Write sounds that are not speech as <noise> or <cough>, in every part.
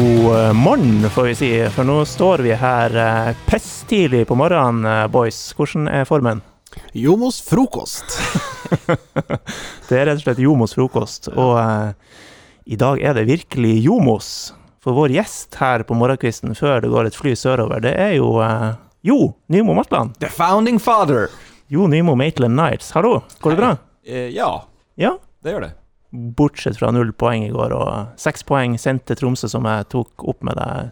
God eh, morgen, får vi si, for nå står vi her eh, på morgenen, eh, boys. Hvordan er formen? Jomos frokost. <laughs> Det er rett og slett Jomos frokost, og uh, i dag er det virkelig Jomos. For vår gjest her på morgenkvisten før det går et fly sørover, det er jo uh, Jo Nymo Matland. The founding father. Jo Nymo Maitland Nights. Hallo, går det bra? Eh, ja, Ja? det gjør det. Bortsett fra null poeng i går, og seks poeng sendt til Tromsø, som jeg tok opp med deg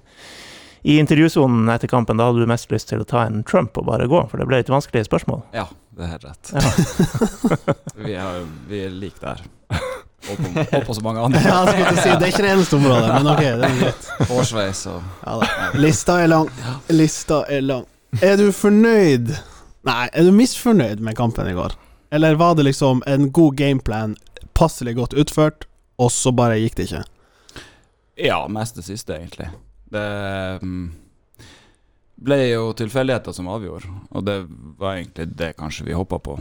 i intervjusonen etter kampen. Da hadde du mest lyst til å ta en Trump og bare gå, for det ble litt vanskelige spørsmål. Ja, det er helt rett. Ja. <laughs> vi, er, vi er like der. <laughs> Og på, og på så mange andre. Ja, jeg skulle si, det er ikke det eneste området, men ok, det er greit. Hårsveis og Ja, da. Lista er lang. Lista er lang. Er du fornøyd Nei, er du misfornøyd med kampen i går? Eller var det liksom en god gameplan, passelig godt utført, og så bare gikk det ikke? Ja, mest det siste, egentlig. Det mm, ble jo tilfeldigheter som avgjorde, og det var egentlig det kanskje vi hoppa på.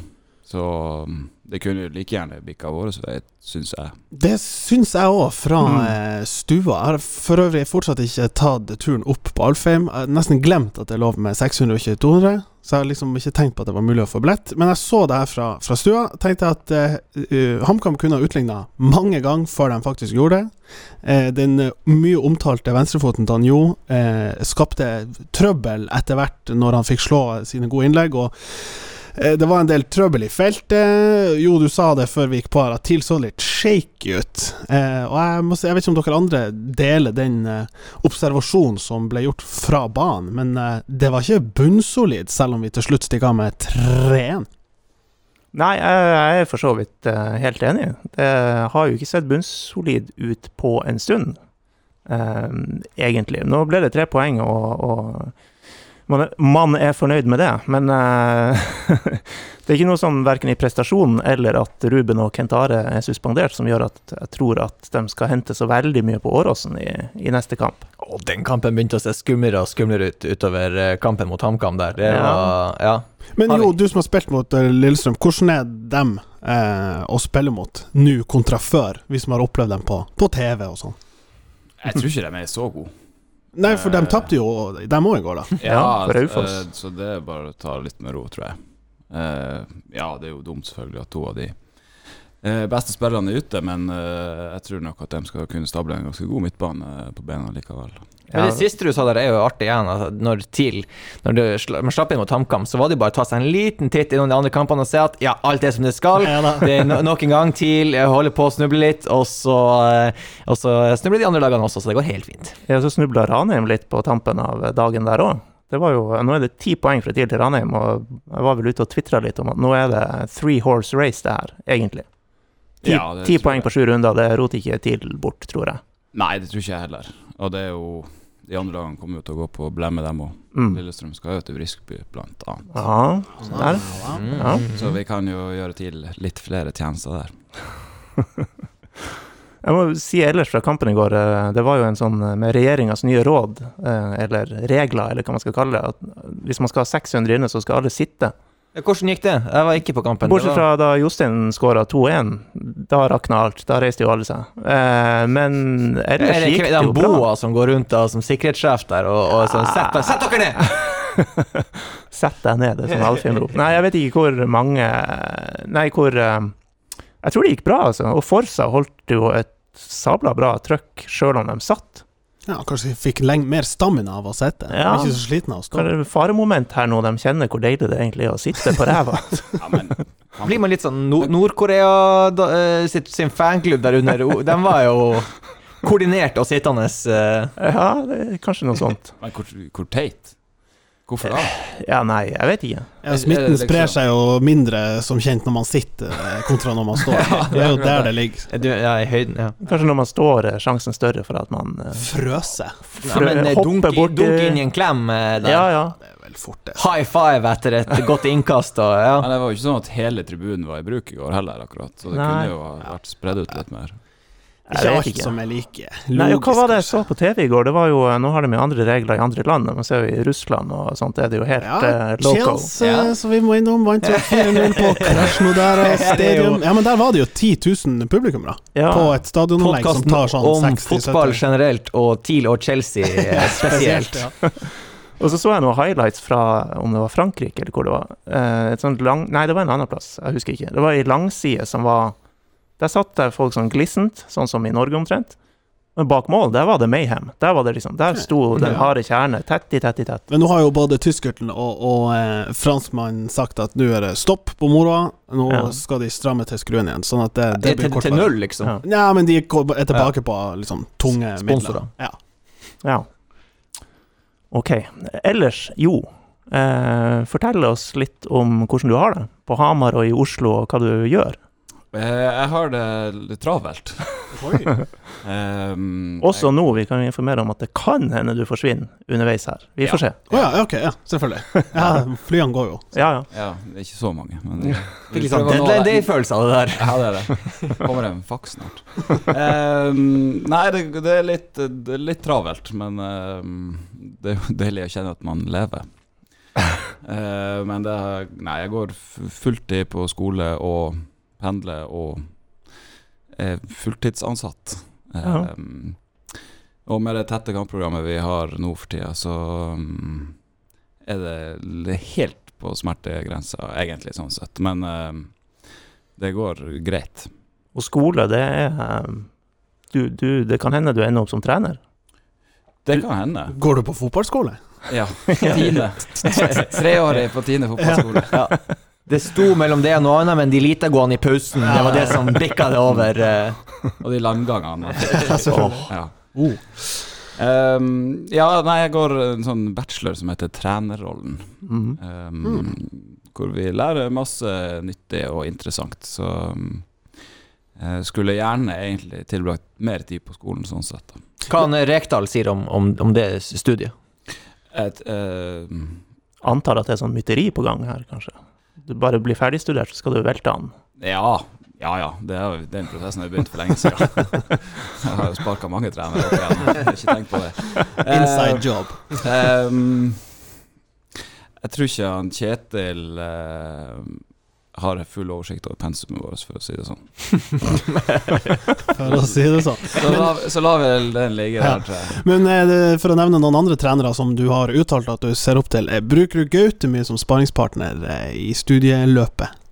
Så mm, det kunne jo like gjerne bikka vår vei, syns jeg. Det syns jeg òg, fra Mm. eh, stua. Jeg har for øvrig fortsatt ikke tatt turen opp på Alfheim. Jeg har nesten glemt at det er lov med 600 og ikke 200, så jeg har liksom ikke tenkt på at det var mulig å få billett. Men jeg så det her fra, fra stua. Tenkte at uh, HamKam kunne ha utligna mange ganger før de faktisk gjorde det. Uh, den mye omtalte venstrefoten til han Jo eh, skapte trøbbel etter hvert når han fikk slå sine gode innlegg. og Det var en del trøbbel i feltet. Jo, du sa det før vi gikk på her, at TIL så litt shaky ut. Eh, og jeg, må jeg vet ikke om dere andre deler den eh, observasjonen som ble gjort fra banen, men eh, det var ikke bunnsolid, selv om vi til slutt stikker av med 3-1. Nei, jeg er for så vidt eh, helt enig. Det har jo ikke sett bunnsolid ut på en stund, eh, egentlig. Nå ble det tre poeng, og, og man, er, man er fornøyd med det. Men eh, <laughs> det er ikke noe sånn verken i prestasjonen eller at Ruben og Kent Are er suspendert, som gjør at jeg tror at de skal hente så veldig mye på Åråsen i, i neste kamp. Og den kampen begynte å se skumlere og skumlere ut utover eh, kampen mot HamKam der. Det Ja. var Ja. Men jo, du som har spilt mot eh, Lillestrøm, hvordan er dem eh, å spille mot nå kontra før, hvis man har opplevd dem på, på TV og sånn? Jeg tror ikke de er så gode. Nei, for de tapte jo, dem òg i går, da. <laughs> Ja, for Raufoss. eh, så det er bare å ta litt med ro, tror jeg. Eh, ja, det er jo dumt selvfølgelig at to av de eh, beste spillerne er ute, men eh, jeg tror nok at de skal kunne stable en ganske god midtbane på bena likevel. Men det siste du sa der, er jo artig igjen. Altså, når TIL Når du man slapp inn mot HamKam, så var det jo bare å ta seg en liten titt innom de andre kampene og se at ja, alt er som det skal. <laughs> Ja. Det er no nok en gang TIL holder på å snuble litt, og så, eh, og så snubler de andre dagene også, så det går helt fint. Ja, så snubla Ranheim litt på tampen av dagen der òg. Det var jo, nå er det ti poeng fra TIL til Ranheim, og jeg var vel ute og tvitra litt om at nå er det three horse race, det her, egentlig. Ti, Ja, ti poeng på sju runder, det roter ikke TIL bort, tror jeg. Nei, det tror ikke jeg heller. Og det er jo De andre lagene kommer jo til å gå på blemme dem òg. Mm. Lillestrøm skal jo til Briskeby, blant annet. Ja, så der. Ja. Så vi kan jo gjøre til litt flere tjenester der. <laughs> Jeg må si ellers fra kampen i går, eh, det var jo en sånn eh, med regjeringas nye råd, eh, eller regler, eller hva man skal kalle det, at hvis man skal ha 600 inne, så skal alle sitte. Hvordan gikk det? Jeg var ikke på kampen. Bortsett fra da Jostein skåra 2-1. Da rakna alt. Da reiste jo alle seg. Eh, Men Er ellers det gikk det jo den det Boa som går rundt da som sikkerhetssjef der og, og sånn sett, dere- sett dere ned! <laughs> Sett deg ned, det er sånn Alfheim-rop. Nei, jeg vet ikke hvor mange Nei, hvor eh, Jeg tror det gikk bra, altså. Og Forsa holdt jo et sabla bra trøkk, sjøl om de satt. Ja, kanskje de fikk leng mer stamina av å sitte. Ja. Ikke så sliten av å stå. Hva er det faremoment her nå? De kjenner hvor deilig det egentlig er å sitte på ræva. <laughs> Ja, men Blir man litt sånn Nord- Nord-Korea eh, sin fanklubb der under? Den De var jo koordinert og sittende. Uh. Ja, det er kanskje noe sånt. <laughs> Men hvor, hvor teit? Hvorfor da? Ja, nei, jeg vet ikke. Ja, smitten liksom- sprer seg jo mindre som kjent når man sitter, eh, kontra når man <laughs> står. Det er jo der det ligger. Er Du, ja, i høyden, ja. Kanskje når man står, er sjansen større for at man uh, Frøser. Frø ja men eh, dunk, bort dunk inn i en klem eh, der. Ja, ja. Det er vel fort, det. High five etter et <laughs> godt innkast og ja. Men det var jo ikke sånn at hele tribunen var i bruk i går heller, akkurat. Så det Nei. kunne jo vært spredd ut litt mer. Jeg Ikke alt ikke. som er like logisk. Nei, hva var det jeg så på TV i går? Det var jo, Nå har de jo andre regler i andre land. Man ser jo I Russland og sånt er det jo helt Ja, uh, local. Chelsea, Ja. som vi må innom, vant <laughs> <laughs> jo 4-0 på Krasjnodara stadium. Ja, men der var det jo 10 000 publikummere Ja, på et stadionanlegg som tar sånn om 60-70 fotball generelt og TIL og Chelsea eh, <laughs> spesielt. Og så så jeg noen highlights fra om det var Frankrike eller hvor det var. Eh, et sånt lang, nei, det var en annen plass. Jeg husker ikke. Det var ei langside som var Der satt det folk sånn glissent, sånn som i Norge omtrent. Men bak mål, der var det mayhem. Der var det liksom, der sto den harde kjerne tett i tett i tett. Men nå har jo både tyskerten og, og eh, franskmannen sagt at nå er det stopp på moroa. Nå Ja. skal de stramme til skruen igjen, sånn at det, det blir til, til null, liksom. Ja. Ja, men de er tilbake på liksom tunge Sponsorer. midler. Ja. Ja. OK. Ellers, jo. Eh, fortell oss litt om hvordan du har det på Hamar og i Oslo, og hva du gjør. Eh, Jeg har det litt travelt. Oi. Um, <laughs> Også nå, vi kan informere om at det kan hende du forsvinner underveis her. Vi får se. Å ja, ok, ja, selvfølgelig. Ja, <laughs> flyene går jo. Ja, ja. Ja, det er ikke så mange. Men Fikk litt sånn Deadline Day-følelse av det der. Ja, det er det. Kommer en faks snart. um, nei, det, det, er litt, det er litt travelt, men um, det er jo deilig å kjenne at man lever. Uh, <laughs> men det er, Nei, jeg går fulltid på skole og pendler og er fulltidsansatt. Ja. Um, og med det tette kampprogrammet vi har nå for tida, så um, er det helt på smertegrensa, egentlig, sånn sett. Men um, det går greit. Og skole, det er du, du, Det kan hende du ender opp som trener. Det kan hende. Går du på fotballskole? Ja. <laughs> Tine. Treårig på Tine fotballskole. Ja. Det sto mellom det og noe annet, men de lite-gående i pausen, det var det som bikka det over. eh. Og de landgangene. oh. <laughs> Ja. Oh. Um, ja, nei, jeg går en sånn bachelor som heter Trenerrollen. Mm. Um, mm. Hvor vi lærer masse nyttig og interessant. Så um, jeg skulle gjerne egentlig tilbrakt mer tid på skolen, sånn sett. da. Hva han Rekdal sier om, om, om det studiet. Et, uh, Antar at det er sånn mytteri på gang her, kanskje. Du bare blir ferdigstudert, så skal du velte han. ja, ja ja. Det er, den prosessen har begynt for lenge siden. <laughs> jeg har jo sparka mange trenere opp igjen. Jeg har ikke tenkt på det. <laughs> Inside job. um, <laughs> jeg tror ikke han Kjetil eh, har full oversikt over pensumet vårt, for å si det sånn. <laughs> For å si det sånn. Så la, så la vel den ligge der, tror jeg. Men eh, det- for å nevne noen andre trenere som du har uttalt at du ser opp til, eh, bruker du Gaute mye som sparingspartner eh, i studieløpet?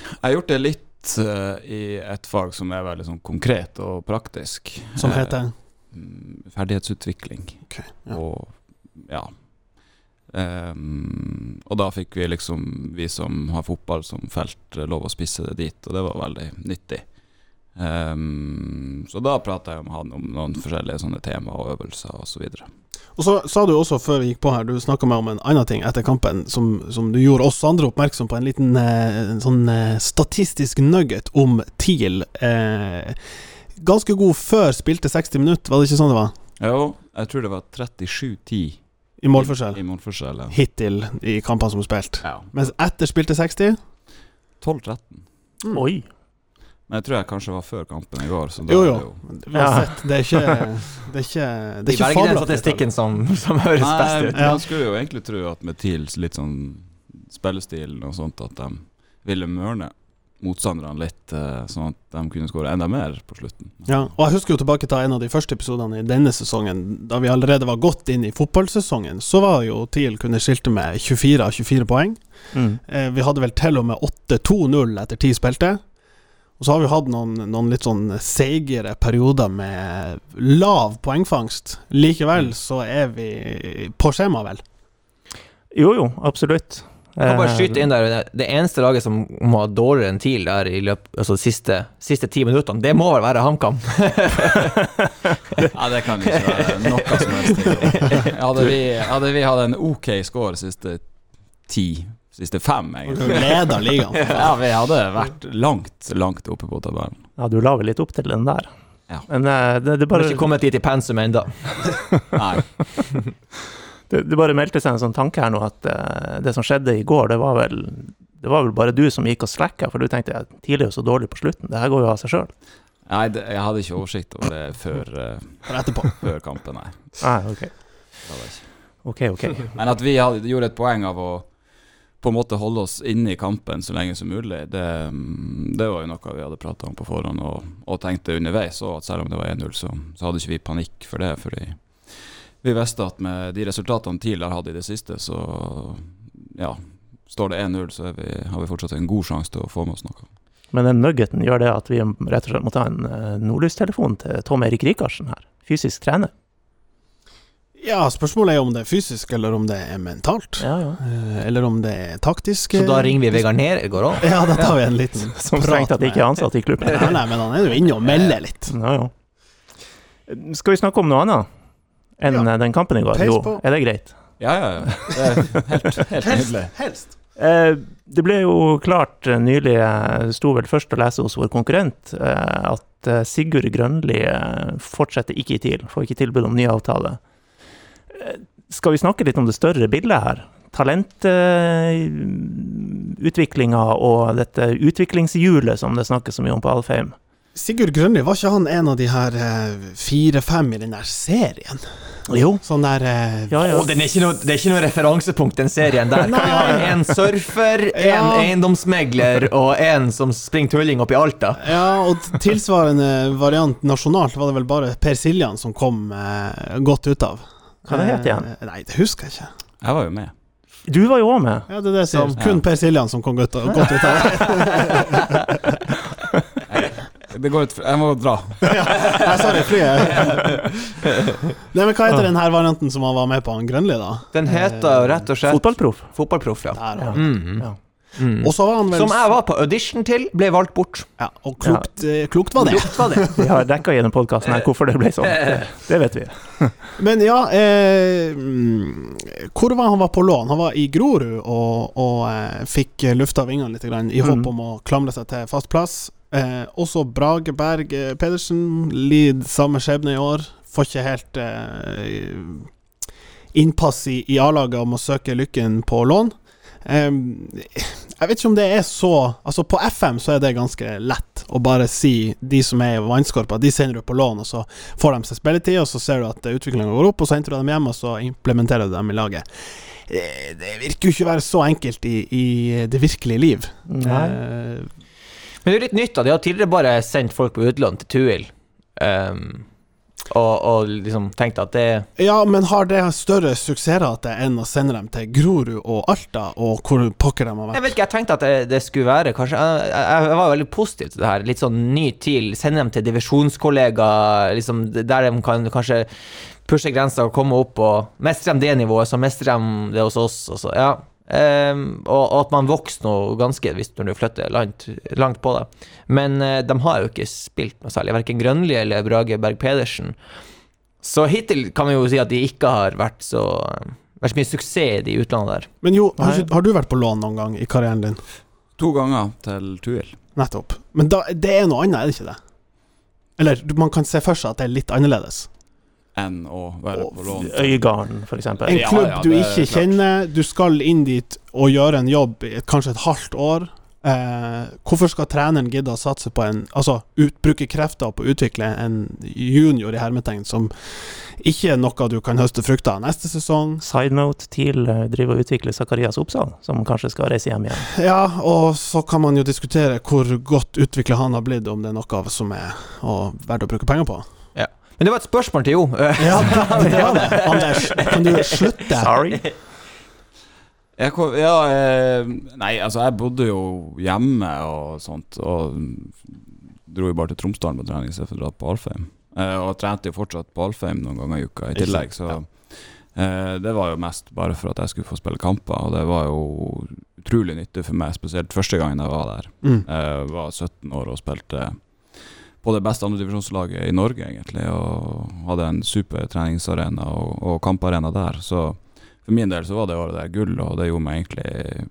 Jeg har gjort det litt uh, i et fag som er veldig sånn konkret og praktisk. Som heter mm, ferdighetsutvikling. Ok, ja. Og ja. Ehm, og da fikk vi liksom, vi som har fotball som felt, eh, lov å spisse det dit, og det var veldig nyttig. Um, så da prata jeg med han om noen forskjellige sånne tema og øvelser osv. Og så sa du også før vi gikk på her, du snakka meg om en annen ting etter kampen som, som du gjorde oss andre oppmerksom på, en liten eh, en sånn eh, statistisk nugget om TIL. Eh, ganske god før spilte 60 minutter, var det ikke sånn det var? Jo, jeg tror det var 37-10 I målforskjell. I, i målforskjell, ja. Hittil i kampene som er spilt. ja. Mens etter spilte 60 12-13. Mm. Oi! Men jeg tror jeg kanskje var før kampen i går. Så da Jo, jo. det jo Uansett, det er ikke Det er ikke, det er ikke velger den fabelaktig. statistikken som, som høres best Nei, ut. Ja. man skulle jo egentlig tro at med TILs litt sånn spillestil og sånt, at de ville mørne motstanderne litt, eh, sånn at de kunne skåre enda mer på slutten. Ja, og jeg husker jo tilbake til en av de første episodene i denne sesongen, da vi allerede var godt inn i fotballsesongen. Så var jo TIL kunne skilte med 24 av 24 poeng. Mm. Eh, vi hadde vel til og med 8-2-0 etter ti spilte. Og så har vi hatt noen, noen litt sånn seigere perioder med lav poengfangst. Likevel så er vi på skjema, vel. Jo, jo, absolutt. Jeg kan bare Eh, skyte inn der Det, det eneste laget som må ha dårligere enn TIL der i løp, altså de siste, siste ti minuttene, det må vel være HamKam. <laughs> Ja, det kan ikke være noe som helst. <laughs> Hadde vi, hadde vi hatt en ok score siste ti, siste fem, egentlig ligaen. <laughs> Ja, vi hadde vært langt, langt oppe på tabellen. Ja, du la vel litt opp til den der. Ja. Men det, det, det, Har ikke kommet dit i pensum ennå. Nei. Det, det bare meldte seg en sånn tanke her nå at uh, det som skjedde i går, det var vel det var vel bare du som gikk og slacka, for du tenkte at tidlig er jo så dårlig på slutten, det her går jo av seg sjøl. Nei, det, jeg hadde ikke oversikt over det før, uh, etterpå. før kampen, nei. Ah, ok. Det hadde jeg ikke. Ok, ok. Men at vi hadde, gjorde et poeng av å på en måte holde oss inne i kampen så lenge som mulig, det, mm, det var jo noe vi hadde prata om på forhånd og, og tenkte underveis. Og at selv om det var 1-0, så, så hadde ikke vi panikk for det. Fordi vi visste at med de resultatene TIL har hatt i det siste, så ja, står det 1-0, så er vi, har vi fortsatt en god sjanse til å få med oss noe. Men den nuggeten gjør det at vi rett og slett må ta en uh, nordlystelefon til Tom Erik Rikarsen her. Fysisk trener. Ja, spørsmålet er om det er fysisk, eller om det er mentalt. Ja, ja. Eh, Eller om det er taktisk. Så da ringer vi Vegard Nergård òg? <laughs> Ja, da tar vi en liten <laughs> Som strengt tatt ikke er ansatt i klubben. Nei, nei, men han er jo inne og melder litt. Ja, ja. Skal vi snakke om noe annet enn Ja. eh, den kampen i går? Jo, på. er det greit? Ja, ja, ja. Helt, helt nydelig. Helst. Eh, det ble jo klart eh, nylig, eh, sto vel først å lese hos vår konkurrent, eh, at Sigurd Grønli fortsetter ikke i TIL, får ikke tilbud om ny avtale. Eh, skal vi snakke litt om det større bildet her? Talentutviklinga og dette utviklingshjulet som det snakkes så mye om på Alfheim. Sigurd Grønli, var ikke han en av de her eh, fire-fem i den der serien? Jo. Sånn der eh, Ja, ja. Oh, den er ikke noe, det er ikke noe referansepunkt, den serien der. Kan ha en surfer, <laughs> en Ja. eiendomsmegler og en som springer tulling opp i Alta? Ja, og tilsvarende variant nasjonalt var det vel bare Per Siljan som kom eh, godt ut av. Hva det het igjen? Eh, Nei, det husker jeg ikke. Jeg var jo med. Du var jo òg med. Ja, det er det jeg sier. Som- Kun Per Siljan som kom godt, godt ut av det. <laughs> Det går ut, jeg må dra. <laughs> Nei, sorry, flyet. <laughs> Nei, men hva heter den her varianten som han var med på, han Grønli, da? Den heter rett og slett Fotballproff. Fotballproff, ja. Der, Ja. ja. Mhm. Ja. Mm. Og så var han vel Som jeg var på audition til, ble valgt bort. Ja, og klokt, eh, klokt var det. Klokt var det. <laughs> Vi har dekka gjennom podkasten her hvorfor det ble sånn. Det, det vet vi. Men ja, eh, mm, hvor var han var på lån? Han var i Grorud og, og eh, fikk lufta vingene litt grann, i håp Mhm. om å klamre seg til fast plass. Eh, også Brage Berg Pedersen lider samme skjebne i år. Får ikke helt eh, innpass i, i A-laget om å søke lykken på lån. Eh, jeg vet ikke om det er så Altså, på FM så er det ganske lett å bare si de som er i vannskorpa, de sender du på lån, og så får de seg spilletid, og så ser du at utviklinga går opp, og så henter du dem hjem, og så implementerer du dem i laget. Det, Det virker jo ikke å være så enkelt i, i det virkelige liv. Nei. Eh, Men det er litt nytt, da. De har tidligere bare sendt folk på utlån til Tuil. Um, og, og liksom tenkt at det ja, men har det større suksessrate enn å sende dem til Grorud og Alta, og hvor pokker de har vært? Jeg vet ikke, jeg tenkte at det, det skulle være Kanskje jeg, jeg, var veldig positiv til det her. Litt sånn ny TIL. Sende dem til divisjonskollegaer, liksom, der de kan kanskje pushe grensa og komme opp og mestre de det nivået, så mestrer de det hos oss. Og, så, ja. Ehm, og, og at man vokser noe ganske hvis når du flytter langt, langt på det. Men uh, de har jo ikke spilt noe særlig, verken Grønli eller Brage Berg Pedersen. Så hittil kan vi jo si at de ikke har vært så vært så mye suksess i de utlandet der. Men jo, har, ikke, har du vært på lån noen gang i karrieren din? To ganger til Tuil. Nettopp. Men da, det er noe annet, er det ikke det? Eller man kan se for seg at det er litt annerledes. Enn å være på lån. Øygarden, eksempel. En klubb ja, du er ikke klart. kjenner, du skal inn dit og gjøre en jobb i kanskje et halvt år. Eh, hvorfor skal treneren gidde å satse på en Altså ut, bruke krefter på å utvikle en junior i hermetegn som ikke er noe du kan høste frukter av neste sesong? Side note, TIL eh, driver og utvikler Zakarias Oppsal, som kanskje skal reise hjem igjen. Ja, og så kan man jo diskutere hvor godt utvikla han har blitt, om det er noe som er verdt å bruke penger på. Men det var et spørsmål til Jo. <laughs> Ja, det var det. Anders, kan du slutte? Sorry. Jeg, kom- ja, eh, nei, altså jeg bodde jo hjemme og sånt, og dro jo bare til Tromsdalen på trening istedenfor å dra på Alfheim. Eh, og trente jo fortsatt på Alfheim noen ganger i uka i tillegg, så ja. det var jo mest bare for at jeg skulle få spille kamper, og det var jo utrolig nyttig for meg, spesielt første gangen jeg var der. Mm. Jeg var 17 år og spilte på det beste andredivisjonslaget i Norge, egentlig, og hadde en super treningsarena og, og kamparena der. Så for min del så var det året der gull, og det gjorde meg egentlig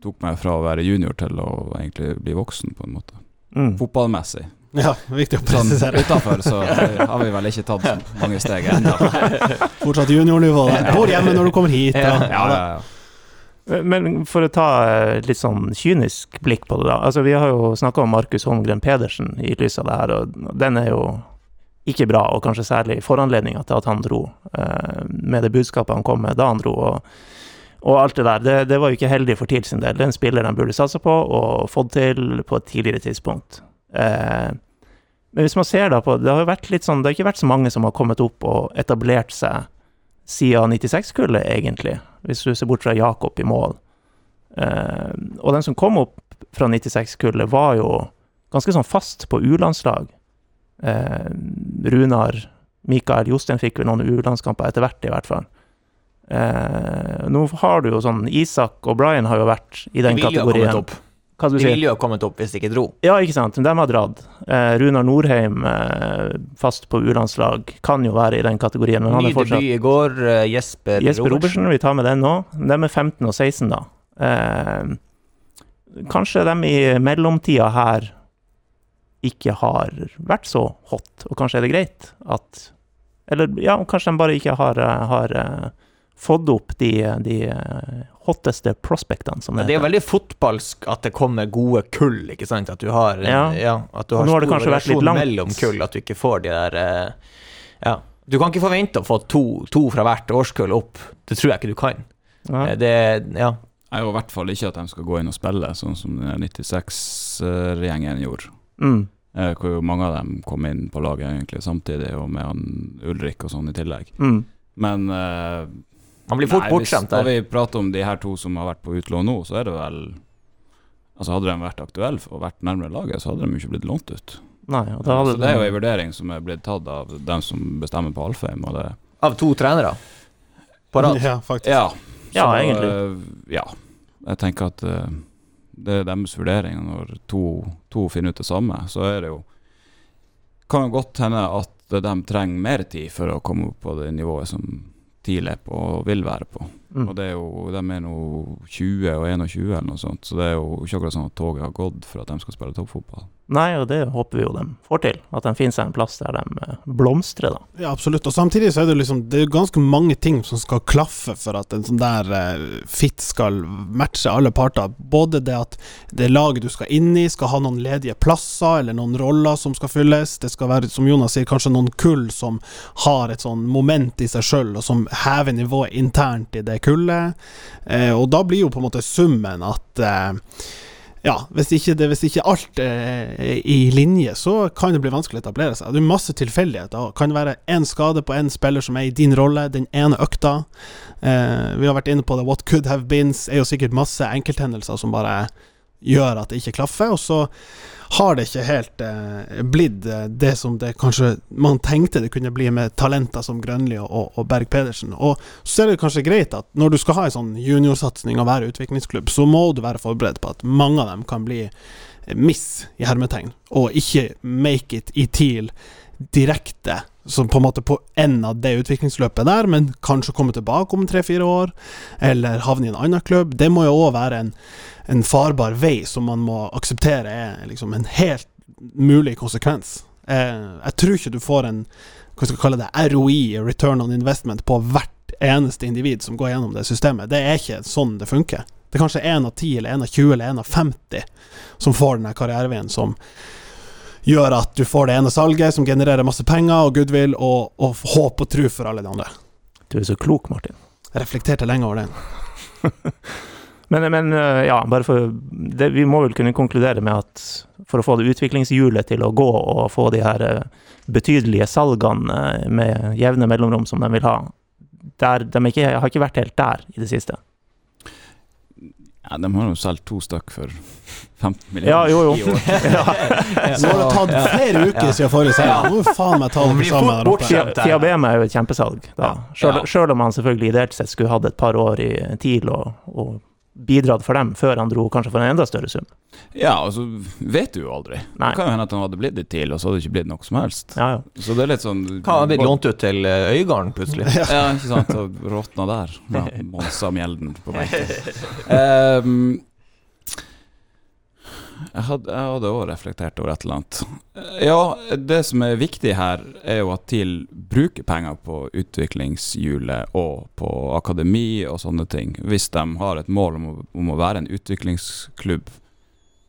Tok meg fra å være junior til å egentlig bli voksen, på en måte. Mm. Fotballmessig. Ja, viktig å Sånn presisere. utafor så <laughs> har vi vel ikke tatt så mange steg ennå. Fortsatt juniornivå. Bor hjemme når du kommer hit. Og, Ja, ja, ja. Men for å ta eh, litt sånn kynisk blikk på det, da. Altså, vi har jo snakka om Markus Holmgren Pedersen i lys av det her, og den er jo ikke bra, og kanskje særlig foranledninga til at han dro, eh, med det budskapet han kom med da han dro, og, og alt det der. Det, det, var jo ikke heldig for TIL sin del. Det er en spiller de burde satsa på og fått til på et tidligere tidspunkt. Eh, men hvis man ser da på Det har jo vært litt sånn, det har ikke vært så mange som har kommet opp og etablert seg siden 96-kullet, egentlig hvis du ser bort fra Jakob i mål. Eh, og den som kom opp fra 96-kullet, var jo ganske sånn fast på U-landslag. Eh, Runar, Mikael, Jostein fikk vel noen U-landskamper etter hvert, i hvert fall. Eh, nå har du jo sånn Isak og Brian har jo vært i den kategorien. Hva du De ville jo ha kommet opp hvis de ikke dro. Ja, ikke sant. De har dratt. Eh, Runar Norheim, eh, fast på U-landslag, kan jo være i den kategorien. Men Ny fortsatt... debut i går, eh, Jesper, Jesper Robertsen. Vi tar med den nå. De er 15 og 16, da. Eh, kanskje de i mellomtida her ikke har vært så hot, og kanskje er det greit at Eller ja, kanskje de bare ikke har, eh, har uh, fått opp de, de hotteste prospectene, som det. Det er veldig fotballsk at det kommer gode kull, ikke sant? At du har, ja. Ja, at du har stor variasjon mellom kull, at du ikke får de der uh, Ja. Du kan ikke forvente å få to, to, fra hvert årskull opp. Det tror jeg ikke du kan. Ja. Eh, det, ja. Jeg tror i hvert fall ikke at de skal gå inn og spille, sånn som 96-gjengen gjorde. Mm. Eh, hvor jo mange av dem kom inn på laget egentlig samtidig, og med han Ulrik og sånn i tillegg. Mm. Men uh, han blir fort Nei, bortskjemt der. Når vi prater om de her to som har vært på utlån nå, så er det vel Altså Hadde de vært aktuelle og vært nærmere laget, så hadde de ikke blitt lånt ut. Nei, og det hadde så det er jo en vurdering som er blitt tatt av dem som bestemmer på Alfheim. Av to trenere? På rad? Ja, faktisk. Ja, så, ja egentlig. Uh, ja. Jeg tenker at uh, det er deres vurdering. Når to, to, finner ut det samme, så er det jo Kan jo godt hende at de trenger mer tid for å komme opp på det nivået som TIL er på og vil være på. Mm. Og det er jo, De er nå 20 og 21 eller noe sånt, så det er jo ikke akkurat sånn at toget har gått for at de skal spille toppfotball. Nei, og det håper vi jo de får til. At de finner seg en plass der de eh, blomstrer, da. Ja, absolutt. Og samtidig så er det liksom Det er ganske mange ting som skal klaffe for at en sånn der uh, fit skal matche alle parter. Både det at det laget du skal inn i, skal ha noen ledige plasser eller noen roller som skal fylles. Det skal være, som Jonas sier, kanskje noen kull som har et sånn moment i seg sjøl, og som hever nivået internt i det kullet. Uh, og da blir jo på en måte summen at uh, ja, hvis ikke, det, hvis ikke alt er i linje, så kan det bli vanskelig å etablere seg. Det er masse tilfeldigheter. Det kan være én skade på én spiller som er i din rolle, den ene økta. Eh, vi har vært inne på det. What could have been er jo sikkert masse enkelthendelser som bare gjør at det ikke klaffer. Og så har det ikke helt eh, blitt eh, det som det kanskje man tenkte det kunne bli med talenter som Grønli og, og Berg Pedersen. Og så er det kanskje greit at når du skal ha en sånn juniorsatsing og være utviklingsklubb, så må du være forberedt på at mange av dem kan bli miss, i hermetegn, og ikke make it i TIL direkte som på en måte på enden av det utviklingsløpet der, men kanskje komme tilbake om tre-fire år, eller havne i en annen klubb. Det må jo òg være en en farbar vei som man må akseptere er liksom en helt mulig konsekvens. Eh, jeg tror ikke du får en hva skal jeg kalle det, ROI, return on investment, på hvert eneste individ som går gjennom det systemet. Det er ikke sånn det funker. Det er kanskje én av ti, eller én av 20, eller én av 50 som får denne karriereveien som gjør at du får det ene salget som genererer masse penger og goodwill og, og håp og tro for alle de andre. Du er så klok, Martin. Jeg reflekterte lenge over det. <laughs> Men, men eh, ja, bare for det, Vi må vel kunne konkludere med at for å få det utviklingshjulet til å gå, og få de her eh, betydelige salgene eh, med jevne mellomrom som de vil ha, der, de ikke, har ikke vært helt der i det siste. Ja, De har jo solgt to stykk for 15 millioner ja, jo, jo. <laughs> i år. ja. <laughs> Så har det tatt flere uker siden forrige sending. Nå må faen meg tar det sammen der oppe. Fiabema er jo et kjempesalg, da. Sjøl om han selvfølgelig ideelt sett skulle hatt et par år i TIL og, og bidratt for dem før han dro kanskje for en enda større sum. Ja, altså vet du jo aldri. Nei. Det kan jo hende at han hadde blitt litt til, og så hadde det ikke blitt noe som helst. Ja, ja. Så det er litt sånn Kan ha blitt lånt ut til eh, Øygarden plutselig. <laughs> ja. ikke sant. Og råtna der. Ja, Monsa Mjelden på benken. <laughs> um, jeg hadde også reflektert over et eller annet. Ja, det som er viktig her, er jo at TIL bruker penger på utviklingshjulet og på akademi og sånne ting. Hvis de har et mål om å, om å være en utviklingsklubb,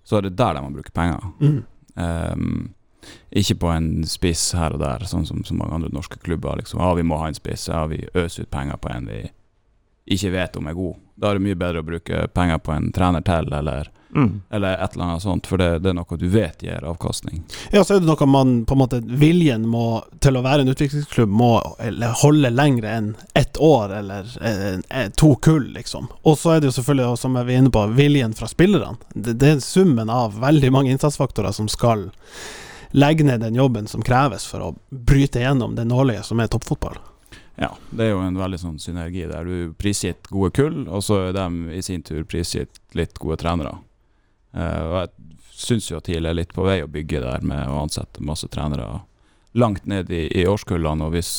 så er det der de må bruke penger. Mm. Um, ikke på en spiss her og der, sånn som så mange andre norske klubber. Liksom. Ja, vi må ha en spiss. Ja, vi øser ut penger på en vi ikke vet om er god. Da er det mye bedre å bruke penger på en trener til, eller, Mm. eller et eller annet sånt, for det, det er noe du vet gir avkastning. Ja, så er det noe man på en måte Viljen må, til å være en utviklingsklubb må eller holde lengre enn ett år eller eh, eh, to kull, liksom. Og så er det jo selvfølgelig, som vi er inne på, viljen fra spillerne. Det, det er summen av veldig mange innsatsfaktorer som skal legge ned den jobben som kreves for å bryte gjennom det nåløyet som er toppfotball. Ja, det er jo en veldig sånn synergi der. Du prisgitt gode kull, og så er de i sin tur prisgitt litt gode trenere. Uh, og jeg syns jo at TIL er litt på vei å bygge der med å ansette masse trenere langt ned i, i årskullene. Og hvis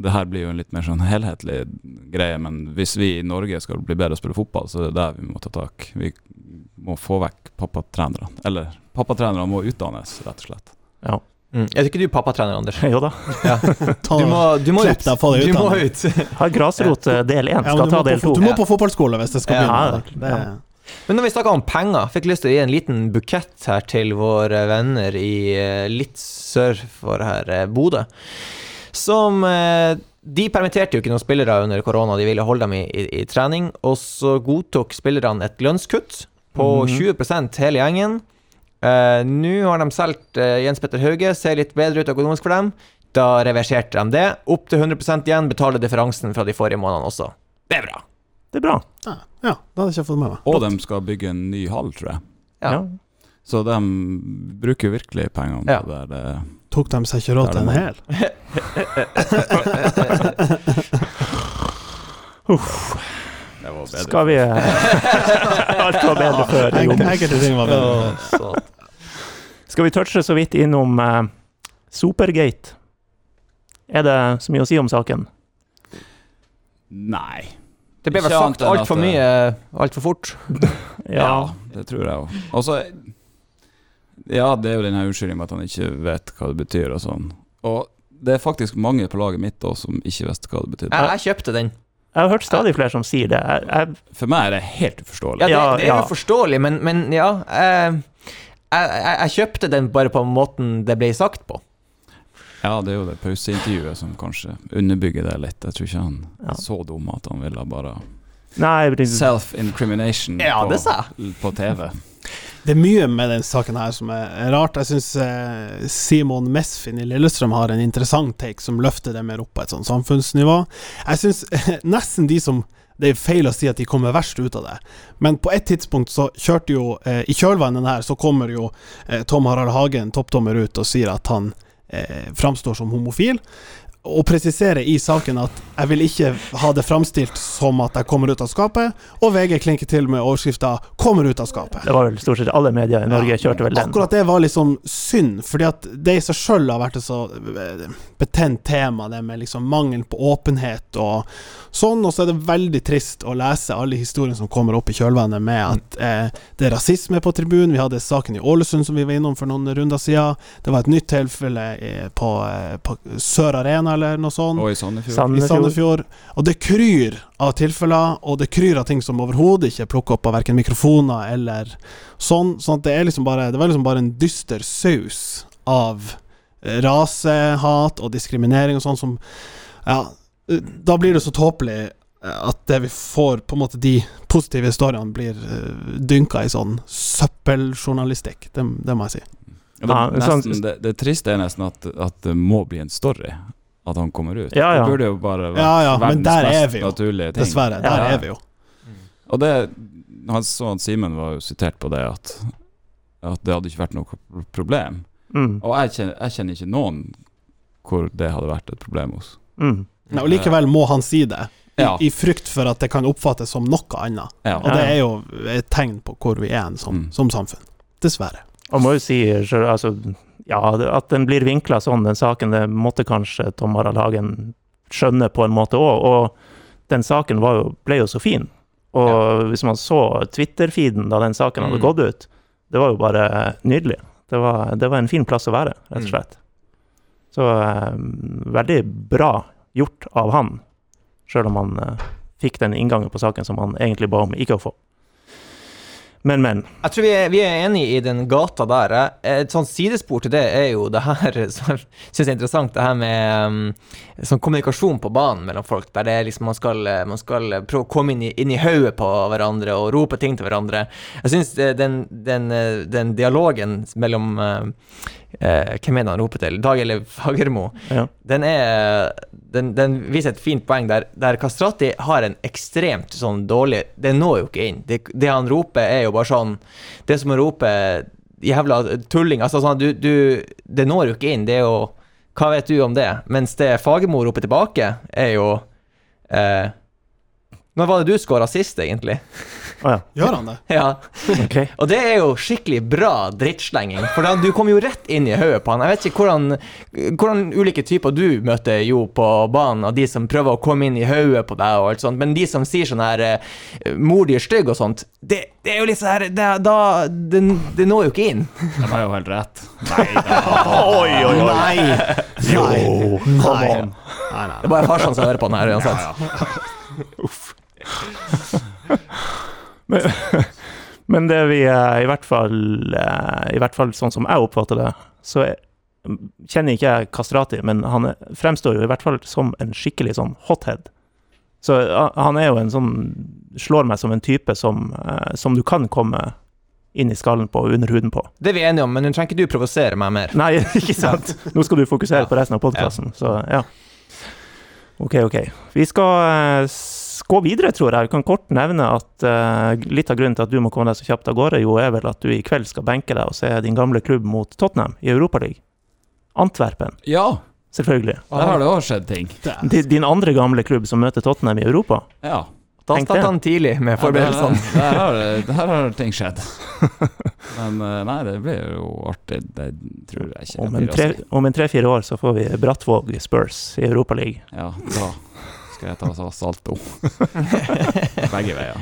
det her blir jo en litt mer sånn helhetlig greie, men hvis vi i Norge skal bli bedre å spille fotball, så er det der vi må ta tak. Vi må få vekk pappatrenerne. Eller pappatrenerne må utdannes, rett og slett. Ja. Mm. Er ikke du pappatrener, Anders? <laughs> Jo da. Ja. <laughs> Du må, du må ut. Du må ut. <laughs> Ha grasrot eh, del én, skal ja, ta del to. du må på fotballskole hvis det skal Ja, begynne. ja. Det, Men når vi snakker om penger, fikk lyst til å gi en liten bukett her til våre venner i eh, litt sør for her, eh, Bodø. Som De permitterte jo ikke noen spillere under korona, de ville holde dem i, i, i trening. Og så godtok spillerne et lønnskutt på Mhm. 20 hele gjengen. Eh, Nå har de solgt uh, Jens Petter Hauge, ser litt bedre ut økonomisk for dem. Da reverserte de det. Opp til 100% igjen, betaler differansen fra de forrige månedene også. Det er bra. Det er bra. ja, ja, det hadde jeg ikke fått med meg. Og de skal bygge en ny hall, tror jeg. Ja. Ja. Så de bruker virkelig pengene Ja. på det der. Det, Tok de seg ikke råd til en hel? <laughs> det var bedre. Skal vi <laughs> Alt var bedre før. Enkelte ting var bedre. Skal vi touche så vidt innom eh, Supergate? Er det så mye å si om saken? Nei. Det ble vel sagt altfor mye altfor fort. <laughs> Ja, det tror jeg òg. Og så Ja, det er jo den her unnskyldningen med at han ikke vet hva det betyr og sånn. Og det er faktisk mange på laget mitt også som ikke visste hva det betydde. Jeg, jeg kjøpte den. Jeg har hørt stadig flere som sier det. Jeg, jeg, For meg er det helt uforståelig. Ja, det, det er ja. jo forståelig, men, men ja eh, jeg, jeg, jeg kjøpte den bare på måten det ble sagt på. Ja, det er jo det pauseintervjuet som kanskje underbygger det litt. Jeg tror ikke han Ja. så dum at han ville bare Self-incrimination Ja, på, det sa på TV. Det er mye med den saken her som er rart. Jeg syns eh, Simon Mesfin i Lillestrøm har en interessant take som løfter det mer opp på et sånt samfunnsnivå. Jeg syns <laughs> nesten de som Det er feil å si at de kommer verst ut av det, men på et tidspunkt så kjørte jo eh, I kjølvannet her så kommer jo eh, Tom Harald Hagen, toppdommer, ut og sier at han eh, framstår som homofil. Og presisere i saken at jeg vil ikke ha det framstilt som at jeg kommer ut av skapet, og VG klinker til med overskrifta 'kommer ut av skapet'. Det var vel stort sett alle medier i Norge kjørte vel den. Akkurat det var liksom synd, fordi at det i seg sjøl har vært et så eh, betent tema, det med liksom mangel på åpenhet og sånn, og så er det veldig trist å lese alle historiene som kommer opp i kjølvannet med at eh, det er rasisme på tribunen. Vi hadde saken i Ålesund som vi var innom for noen runder siden. Det var et nytt tilfelle på, eh, på Sør Arena eller noe sånt Og i Sandefjord. Sandefjord. i Sandefjord. Og det kryr av tilfeller, og det kryr av ting som overhodet ikke er plukket opp av verken mikrofoner eller sånn. Sånn at det er liksom bare Det var liksom bare en dyster saus av eh, rasehat og diskriminering og sånn som Ja, eh, da blir det så tåpelig eh, at det vi får, på en måte de positive historiene, blir uh, dynka i sånn søppeljournalistikk. Det, det må jeg si. Ja, det, sånn- nesten, det, det triste er nesten at, at det må bli en story. At han kommer ut. Ja, ja. Det burde jo bare vært Ja, ja, men verdens der er mest naturlige ting. Dessverre. Der Ja. er vi jo. Og det han så Simen var jo sitert på det at, at det hadde ikke vært noe problem. Mm. Og jeg kjenner, jeg kjenner ikke noen hvor det hadde vært et problem hos. Mm. Nei, og likevel må han si det, i, Ja. i frykt for at det kan oppfattes som noe annet. Ja. Og det er jo et tegn på hvor vi er som, Mm. som samfunn. Dessverre. Og må jo si altså, ja, at den blir vinkla sånn, den saken, det måtte kanskje Tom Harald Hagen skjønne på en måte òg. Og den saken var jo, ble jo så fin. Og hvis man så Twitter-feeden da den saken hadde Mm. gått ut, det var jo bare nydelig. Det var, det var en fin plass å være, rett og Mm. slett. Så eh, veldig bra gjort av han, sjøl om han eh, fikk den inngangen på saken som han egentlig ba om ikke å få. Men, men. Jeg tror vi er, vi er enige i den gata der. Et sånt sidespor til det er jo det her <laughs> som jeg syns er interessant, det her med um, sånn kommunikasjon på banen mellom folk. Der det er liksom man skal, eh, man skal prøve å komme inn i, inn i hodet på hverandre og rope ting til hverandre. Jeg syns den, den, eh, den dialogen mellom eh, eh, Hvem er det han roper til? Dag eller Fagermo? Ja. Den, er, den, den viser et fint poeng der, der Kastrati har en ekstremt sånn dårlig Det når jo ikke inn. Det, det han roper, er jo bare sånn Det som å rope jævla tulling. Altså sånn, du, du Det når jo ikke inn. Det er jo Hva vet du om det? Mens det Fagermo roper tilbake, er jo eh, Når var det du skåra sist, egentlig? Å ja. Gjør han det? ja. Okay. <laughs> Og det er jo skikkelig bra drittslenging, for da, du kom jo rett inn i hodet på han. Jeg vet ikke hvordan, hvordan ulike typer du møter jo på banen, av de som prøver å komme inn i hodet på deg og alt sånt, men de som sier sånn her eh, mor di er stygg og sånt, det, det er jo litt sånn her det, da, det, det når jo ikke inn. <laughs> De har jo helt rett. Nei da. <laughs> Oi, oi, oi. Nei! Jo, Nei. Nei. Nei, nei. Det er bare farsan som hører på den her uansett. Men, <laughs> men det vi eh, i hvert fall eh, I hvert fall sånn som jeg oppfatter det, så er, kjenner ikke jeg Kastrati, men han fremstår jo i hvert fall som en skikkelig sånn hothead. Så han er jo en sånn Slår meg som en type som, eh, som du kan komme inn i skallen på og under huden på. Det er vi enige om, men nå trenger ikke du provosere meg mer. Nei, <laughs> ikke sant? Nå skal du fokusere på resten av podkasten, så ja. Ok, ok. Vi skal gå videre, tror jeg. Vi kan kort nevne at uh, litt av grunnen til at du må komme deg så kjapt av gårde, jo er vel at du i kveld skal benke deg og se din gamle klubb mot Tottenham i Europaligaen. Antwerpen, Ja, selvfølgelig. der har det òg skjedd ting. Din, Din andre gamle klubb som møter Tottenham i Europa. Ja. Da startet han tidlig med forberedelsene. Ja, <laughs> der, der, har, der har ting skjedd. <laughs> Men eh, nei, det blir jo artig. Det tror jeg ikke. Om en blir tre- om en tre-fire år så får vi Brattvåg Spurs i Europaligaen. Ja, da skal jeg ta så salto. <laughs> Begge veier.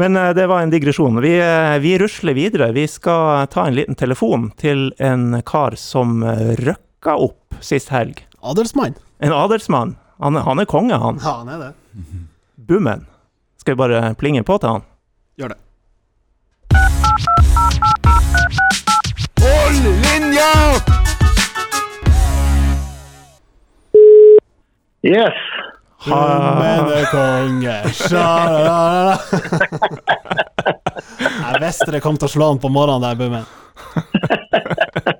Men eh, det var en digresjon. Vi, eh, vi rusler videre. Vi skal ta en liten telefon til en kar som eh, røkka opp sist helg. Adelsmann. En adelsmann. Han, han er konge, han. Ja, han er det. Bummen. Skal vi bare plinge på til han? Gjør det. Hold linja! Yes. Hummedekonge. Sjalala. Jeg visste det kom til å slå han på morgenen der, Bummen. <laughs>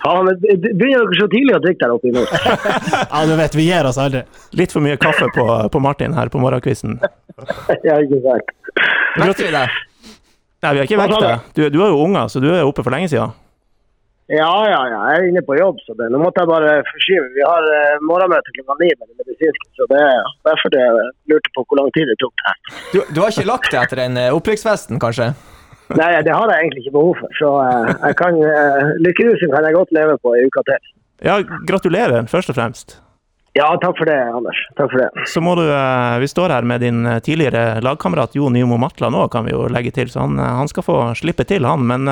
Ja, men begynner dere så tidlig å drikke der oppe i nord? <laughs> Ja, du vet, vi gir oss aldri. Litt for mye kaffe på, på Martin her på morgenkvisten. <laughs> ja, ikke sant. Vekter vi deg? Nei, vi har ikke vekket deg. Du, du har jo unger, så du er oppe for lenge siden. Ja, ja, ja. Jeg er inne på jobb, så det. nå måtte jeg bare forskyve. Vi har uh, morgenmøte klokka ni med det medisinske, så det er derfor jeg lurte på hvor lang tid det tok. det her. Du, du har ikke lagt deg etter den uh, opprykksfesten, kanskje? Nei, det har jeg egentlig ikke behov for, så uh, jeg kan, uh, lykkerusen kan jeg godt leve på i uka til. Ja, gratulerer, først og fremst. Ja, takk for det, Anders. Takk for det. Så må du Vi står her med din tidligere lagkamerat Jo Nymo Matla nå, kan vi jo legge til, så han, han skal få slippe til, han. Men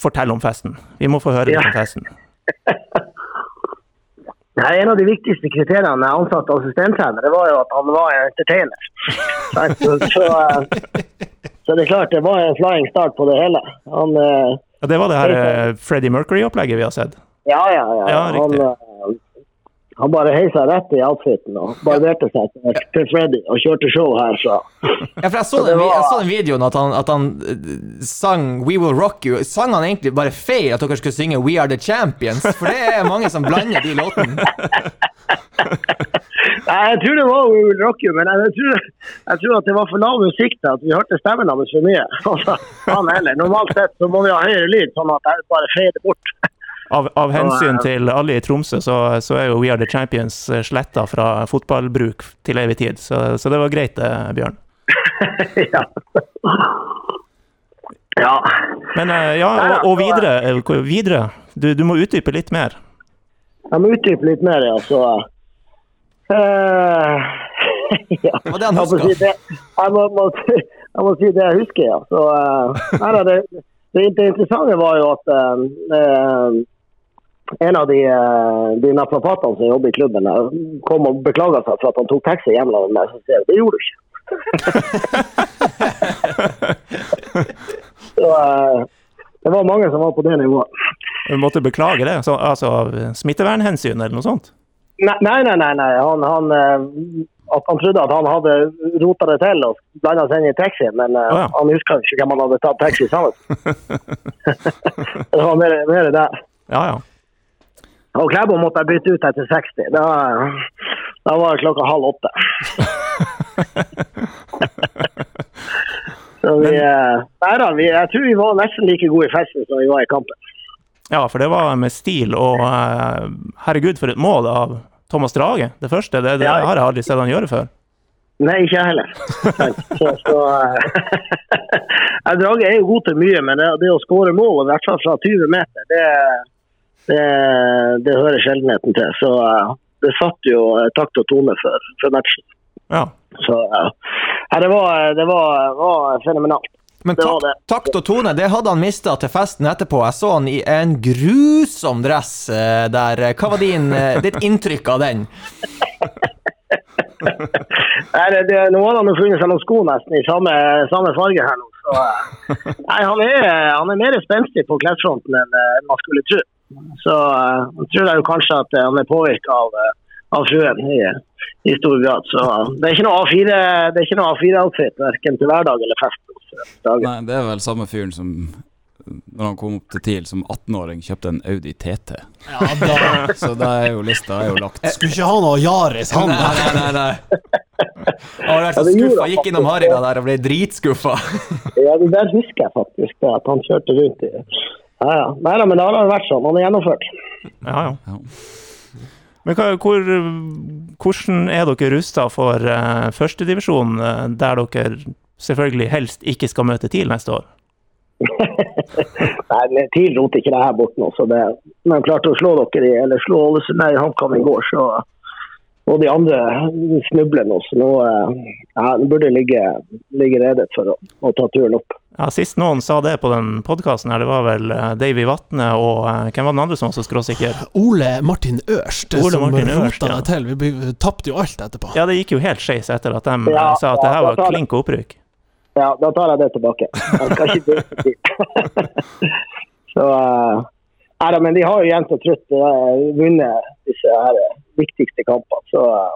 fortell om festen. Vi må få høre litt Ja. om festen. <laughs> Nei, en av de viktigste kriteriene jeg ansatte assistenttrener, det var jo at han var en entertainer. <laughs> Så, så, eh, så det er klart, det var en flying start på det hele. Han, eh, Ja, det var det her eh, Freddie Mercury-opplegget vi har sett. ja, ja, ja. Ja, han, han bare heisa rett i outfiten og barberte seg til, Freddy og kjørte show her, så Ja, for jeg så, <laughs> den, jeg så den videoen at han, at han eh, sang We Will Rock You. Sang han egentlig bare feil at dere skulle synge We Are The Champions? For det er mange som blander de låtene. <laughs> Nei, jeg tror det var We Will Rock You, men jeg, tror, jeg tror at det var for lav musikk til at vi hørte stemmen hans for mye. <laughs> Altså, han heller. Normalt sett så må vi ha høyere lyd, sånn at jeg bare fader bort. Av, av hensyn til alle i Tromsø, så, så er jo We Are The Champions eh, sletta fra fotballbruk til evig tid. Så, så det var greit, det, Bjørn. <laughs> ja. ja. Men eh, ja, og, og videre, eh, videre. Du, du må utdype litt mer. Jeg må utdype litt mer, ja. Så uh, <laughs> ja. Det var det han Jeg må, si det, jeg, må, må, jeg må si det jeg husker, ja. Så, uh, nei, det, det, det interessante var jo at eh, eh, en av de, eh, de naprapatene som jobber i klubben, kom og beklaga seg for at han tok taxi hjem med meg. Så sier jeg, det gjorde du ikke. <laughs> så eh, det var mange som var på det nivået. Du måtte beklage det, så, altså av smittevernhensyn eller noe sånt? Nei, nei, nei. nei. Han, han, eh, han trodde at han hadde rota det til og blanda seg inn i taxien, men oh, ja. han huska ikke hvem han hadde tatt taxi sammen <laughs> <laughs> Det var mer, mer det. Ja, ja. Og Klæbo måtte jeg bytte ut etter 60. Da, da var det klokka halv åtte. <laughs> Så vi, Men, nei vi, jeg tror vi var nesten like gode i festen som vi var i kampen. Ja, for det var med stil, og eh, herregud, for et mål av Thomas Drage. Det første, det, det har jeg aldri sett han gjøre før. Nei, ikke jeg heller. Så, så, eh, <laughs> Drage er jo god til mye, men det, det å skåre mål, i hvert fall fra 20 meter, det, det, det hører sjeldenheten til. Så eh, det satt jo eh, takt og tone for, for matchen. Ja. Så eh, ja, det var, det var, var fenomenalt. Men takt, takt og tone, det hadde han mista til festen etterpå. Jeg så han i en grusom dress der. Hva var din, ditt inntrykk av den? <laughs> Nei, det, det, nå hadde han jo funnet seg noen sko nesten i samme, samme farge her nå. Så, <laughs> nei, han er, han er mer spenstig på klesfronten enn man skulle tro. Så eh, jeg tror jeg jo kanskje at eh, han er påvirka av, eh, av fruen i, i stor grad. Så det er ikke noe A4 det er ikke noe A4-outfit verken til hverdag eller fest. Nei, det er vel samme fyren som når han kom opp til TIL som 18-åring, kjøpte en Audi TT. Ja, da <laughs> Så da er jo lista er jo lagt. skulle ikke ha noe Yaris, han. Nei, nei, nei. nei. Han har vært så Ja, det gjorde skuffa. Gikk innom Harila der og ble dritskuffa. Ja, det der husker jeg faktisk, det, at han kjørte rundt i ja, ja. Nei da, men det har vært sånn. Han er gjennomført. Ja, ja. Men hva, hvor, hvordan er dere rusta for uh, førstedivisjon, uh, der dere selvfølgelig helst ikke skal møte TIL neste år? <laughs> Nei, TIL roter ikke det her bort nå. Så det, men klarte å slå dere i, eller slå Ålesund i HamKam i går, så og de andre snubler nå. Så nå eh, ja, burde ligge, ligge rede for å, å ta turen opp. Ja, Sist noen sa det på den podkasten det var vel uh, Davy Vatne og uh, hvem var den andre som var så skråsikker? Ole Martin Ørst, Ole som Martin som rota ja. det til. Vi tapte jo alt etterpå. Ja, det gikk jo helt skeis etter at de Ja, sa at det her var klink opprykk. Ja, da tar jeg det tilbake. Jeg skal ikke <laughs> så eh, Nei men de har jo jevnt og trutt eh, vunnet disse her eh, viktigste kampene. Så eh,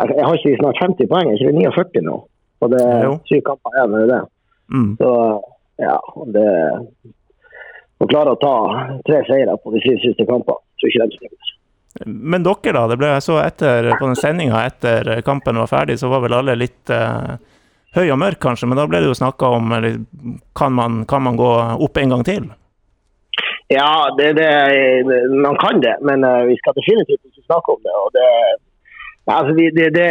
jeg, jeg har ikke snart 50 poeng, er ikke det 49 nå? Og det er syv kamper igjen, er det det? Mm. Så ja, det Å klare å ta tre seire på de syv siste kampene, tror ikke de snur. Men dere, da? Det ble så etter, På den sendinga etter kampen var ferdig, så var vel alle litt eh, høy og mørk, kanskje. Men da ble det jo snakka om eller, kan, man, kan man gå opp en gang til? Ja, det, det, man kan det, men eh, vi skal definitivt ikke snakke om det. og det altså vi, det, det,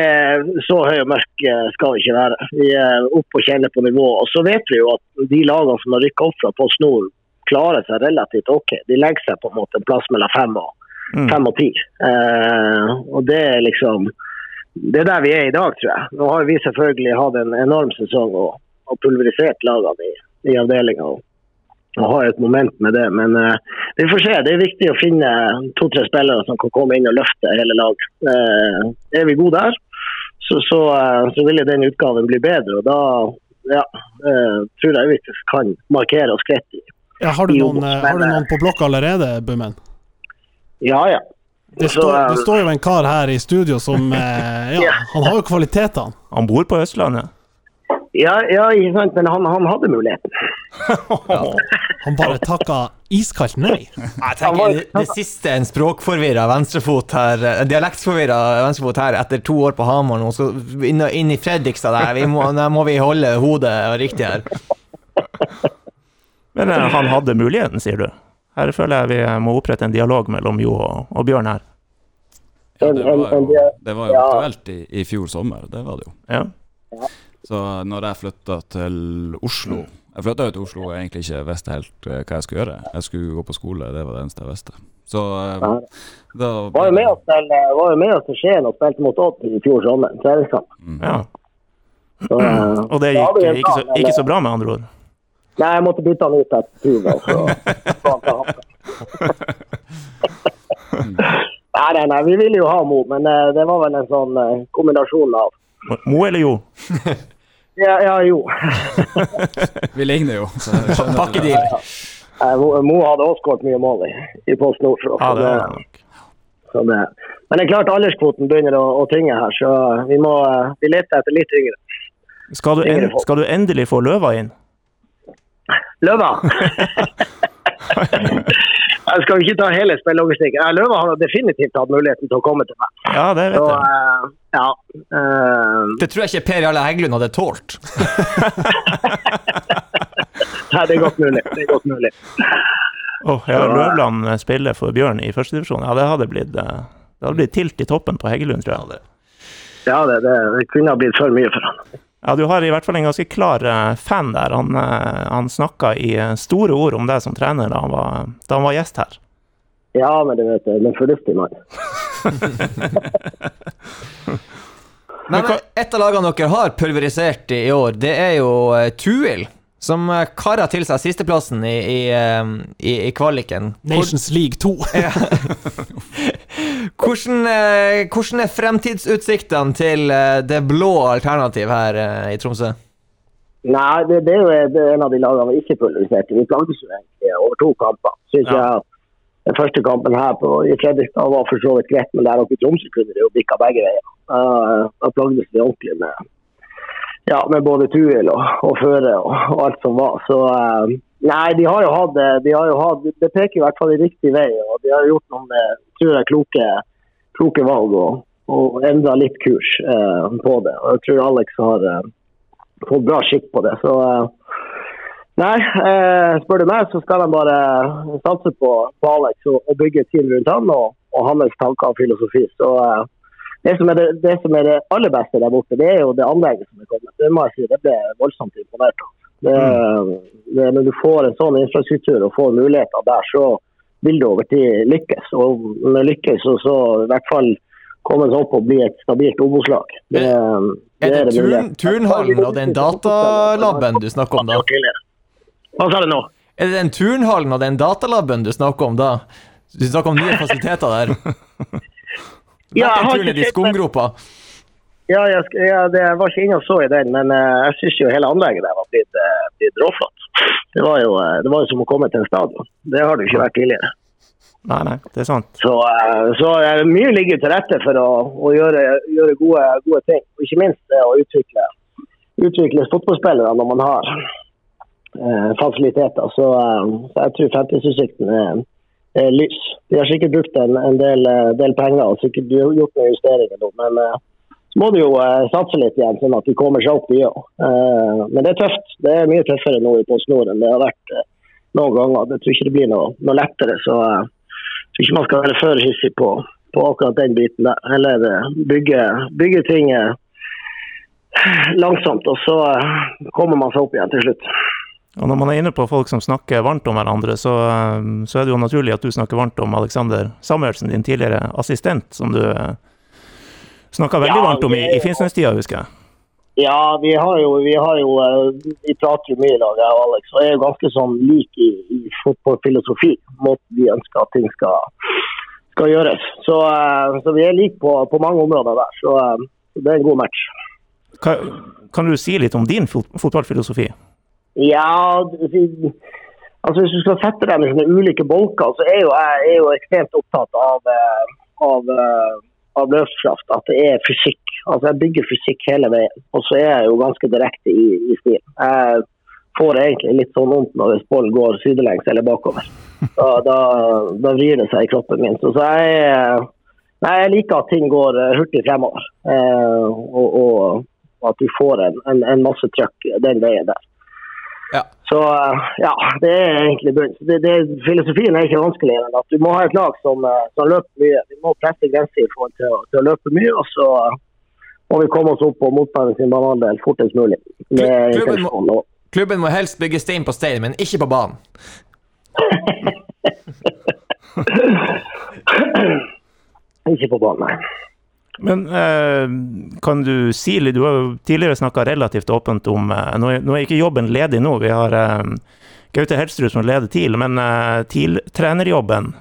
Så høy og mørk eh, skal vi ikke være. Vi er oppe og kjenner på nivå. Og så vet vi jo at de lagene som har rykka opp fra Post Nord, klarer seg relativt OK. De legger seg på en måte en plass mellom fem og, Mm. fem og ti. Eh, og det er liksom Det er der vi er i dag, tror jeg. Nå har vi selvfølgelig hatt en enorm sesong og, og pulverisert lagene i, i avdelinga. Og, og har et moment med det. Men uh, vi får se. Det er viktig å finne to-tre spillere som kan komme inn og løfte hele laget. Uh, er vi gode der, så, så, uh, så vil den utgaven bli bedre. Og da ja, eh, tror jeg vi kan markere oss greit. Ja, har, du noen, eh, har du noen på blokka allerede, Bummen? Ja, ja. Det, eh, det står jo en kar her i studio som eh, <laughs> Ja, Ja. han har jo kvalitetene. Han bor på Østlandet. Ja, ja, ikke sant, men han, han hadde muligheten. <laughs> Han bare takka iskaldt nei. Jeg tenker det, det siste en språkforvirra venstrefot her, en dialektforvirra venstrefot her etter to år på Hamar nå, så inn, inn i Fredrikstad der, vi må, <laughs> der må vi holde hodet riktig her. Men eh, han hadde muligheten, sier du? Her føler jeg vi må opprette en dialog mellom Jo og, og Bjørn her. Ja, det var jo, det var jo ja. aktuelt i, i fjor sommer, det var det jo. Ja. Så når jeg flytta til Oslo Jeg flytta jo til Oslo og egentlig ikke visste helt eh, hva jeg skulle gjøre. Jeg skulle gå på skole, det var det eneste jeg visste. Så eh, da Var jo med oss til, var jo med oss til Skien og spilte mot Odd i fjor sommer. treningskamp. ja. Så, eh, Og det gikk vi ikke så, ikke så bra, med andre ord. Nei, jeg måtte bytte han ut etter tur. da, så- så han tar han. Nei, nei, nei, vi ville jo ha Mo, men det var vel en sånn kombinasjon av Mo eller Jo? <laughs> Ja, ja jo. <laughs> Vi ligner jo. <laughs> Pakkedeal. Mo, Mo hadde også skåret mye mål i, i Post Nord. Så, Ja, det er nok. så det. Men det er klart alderskvoten begynner å, å tynge her, så vi må vi leter etter litt yngre. Skal du, en, skal du endelig få Løva inn? Løva! <laughs> <laughs> Jeg skal ikke ta hele spillelogistikken. Løva har definitivt hatt muligheten til å komme til meg. Ja, det vet Så, jeg. Uh, ja. uh, Det tror jeg ikke Per Jarle Heggelund hadde tålt. <laughs> nei, det er godt mulig. Det er godt mulig. Oh, ja, Løvland spiller for Bjørn i førstedivisjon. Ja, det hadde blitt eh, Det hadde blitt tilt i toppen på Heggelund, tror jeg. Ja, det, det, det kunne ha blitt for mye for han. Ja, du har i hvert fall en ganske klar eh, fan der. Han, uh, han snakka i eh, store ord om deg som trener da han var, da han var gjest her. Ja, men du vet, en fornuftig mann. <laughs> Men men et av lagene dere har pulverisert i år, det er jo eh, Tuil. Som uh, kara til seg sisteplassen i, i, eh, i, i kvaliken. Hvor- Nations League 2. <laughs> Hvordan, eh, hvordan er fremtidsutsiktene til eh, det blå alternativ her eh, i Tromsø? Nei, det, det er jo en av de lagene vi ikke pulveriserte. Vi klagde jo egentlig over to kamper. Synes Ja. jeg Den første kampen her på, i Fredrikstad var for så vidt greit, men der oppe i Tromsø kunne det jo bikka begge veier. Uh, da plagdes vi ordentlig med, ja, med både Tuil og, og føre og, og alt som var. Så eh, nei, de har jo hatt det. De det peker i hvert fall i riktig vei. og De har gjort noen eh, tror jeg, kloke, kloke valg og, og endra litt kurs eh, på det. Og jeg tror Alex har eh, fått bra skikk på det. Så eh, nei, eh, spør du meg, så skal de bare satse på, på Alex og, og bygge et team rundt han og, og hans tanker og filosofi. Så eh, det som, er det, det som er det aller beste der borte, det er jo det anlegget som er kommet. Det må jeg si, det ble voldsomt imponert av. Det, det, når du får en sånn infrastruktur og får muligheter der, så vil du over tid lykkes. Og med lykkes, så, så i hvert fall komme seg opp og bli et stabilt Obos-lag. Det, Er det det turn, turnhallen og den datalaben du snakker om da? Hva sa du nå? Er det den turnhallen og den datalaben du snakker om da? Du snakker om nye <laughs> fasiliteter der? Ja, jeg har ikke sett- skumgropa? Ja, jeg, ja det, jeg var ikke inne og så i den, men uh, jeg syns jo hele anlegget der var blitt, uh, blitt råflott. Det var, jo, uh, det var jo som å komme til en stadion. Det har det jo ikke vært tidligere. Nei, nei, det er sant. Så, så mye ligger til rette for å, å gjøre, gjøre gode, gode ting. Og ikke minst det å utvikle, utvikle fotballspillere når man har eh, fasiliteter. Så, så jeg tror fremtidsutsikten er, er lys. De har sikkert brukt en, en del, eh, del penger og sikkert gjort noen justeringer nå. Men eh, så må de jo eh, satse litt igjen, sånn at de kommer seg opp, de òg. Eh, men det er tøft. Det er mye tøffere nå i Post enn det har vært eh, noen ganger. Jeg tror ikke det blir noe, noe lettere. Så eh, jeg tror ikke man skal være førhissig på, på akkurat den biten der. Heller eh, bygge, bygge ting eh, langsomt, og så eh, kommer man seg opp igjen til slutt. Og når man er inne på folk som snakker varmt om hverandre, så, eh, så er det jo naturlig at du snakker varmt om Alexander Samuelsen, din tidligere assistent, som du snakka veldig Ja, varmt om i, i Finnsnes-tida, husker jeg. Ja, vi har jo, vi har jo eh, Vi prater jo mye i lag, jeg og Alex. Og er jo ganske sånn lik i, i fotballfilosofi. Måten vi ønsker at ting skal, skal gjøres. Så, eh, så vi er like på, på mange områder der. Så eh, det er en god match. Kan, kan du si litt om din fot fotballfilosofi? Ja, altså hvis du skal sette dem i sånne ulike bolker, så er jo jeg er jo ekstremt opptatt av, eh, av, eh, av løskraft. At det er fysikk. Altså Jeg bygger fysikk hele veien. Og så er jeg jo ganske direkte i, i stil. Jeg får egentlig litt sånn vondt når hvis ballen går sidelengs eller bakover. Da, da, da vrir det seg i kroppen min. Så, så jeg, er- nei, jeg liker at ting går eh, hurtig fremover. Eh, og, og at du får en, en, en masse trøkk den veien der. Ja. Så eh, ja, det er egentlig bunnen. Det, det, filosofien er ikke vanskeligere enn at du må ha et lag som, eh, som løper mye. Vi må presse grenser i forhold til, til å løpe mye, og så må vi komme oss opp på motstanderen sin banehalvdel fortest mulig. Klubben må- Klubben må helst bygge stein på stein, men ikke på banen. <laughs> Ikke på banen, nei. Men eh, kan du si litt Du har jo tidligere snakka relativt åpent om eh, nå, er, nå er ikke jobben ledig nå. Vi har eh, Gaute Helstrud som leder TIL, men eh, TIL-trenerjobben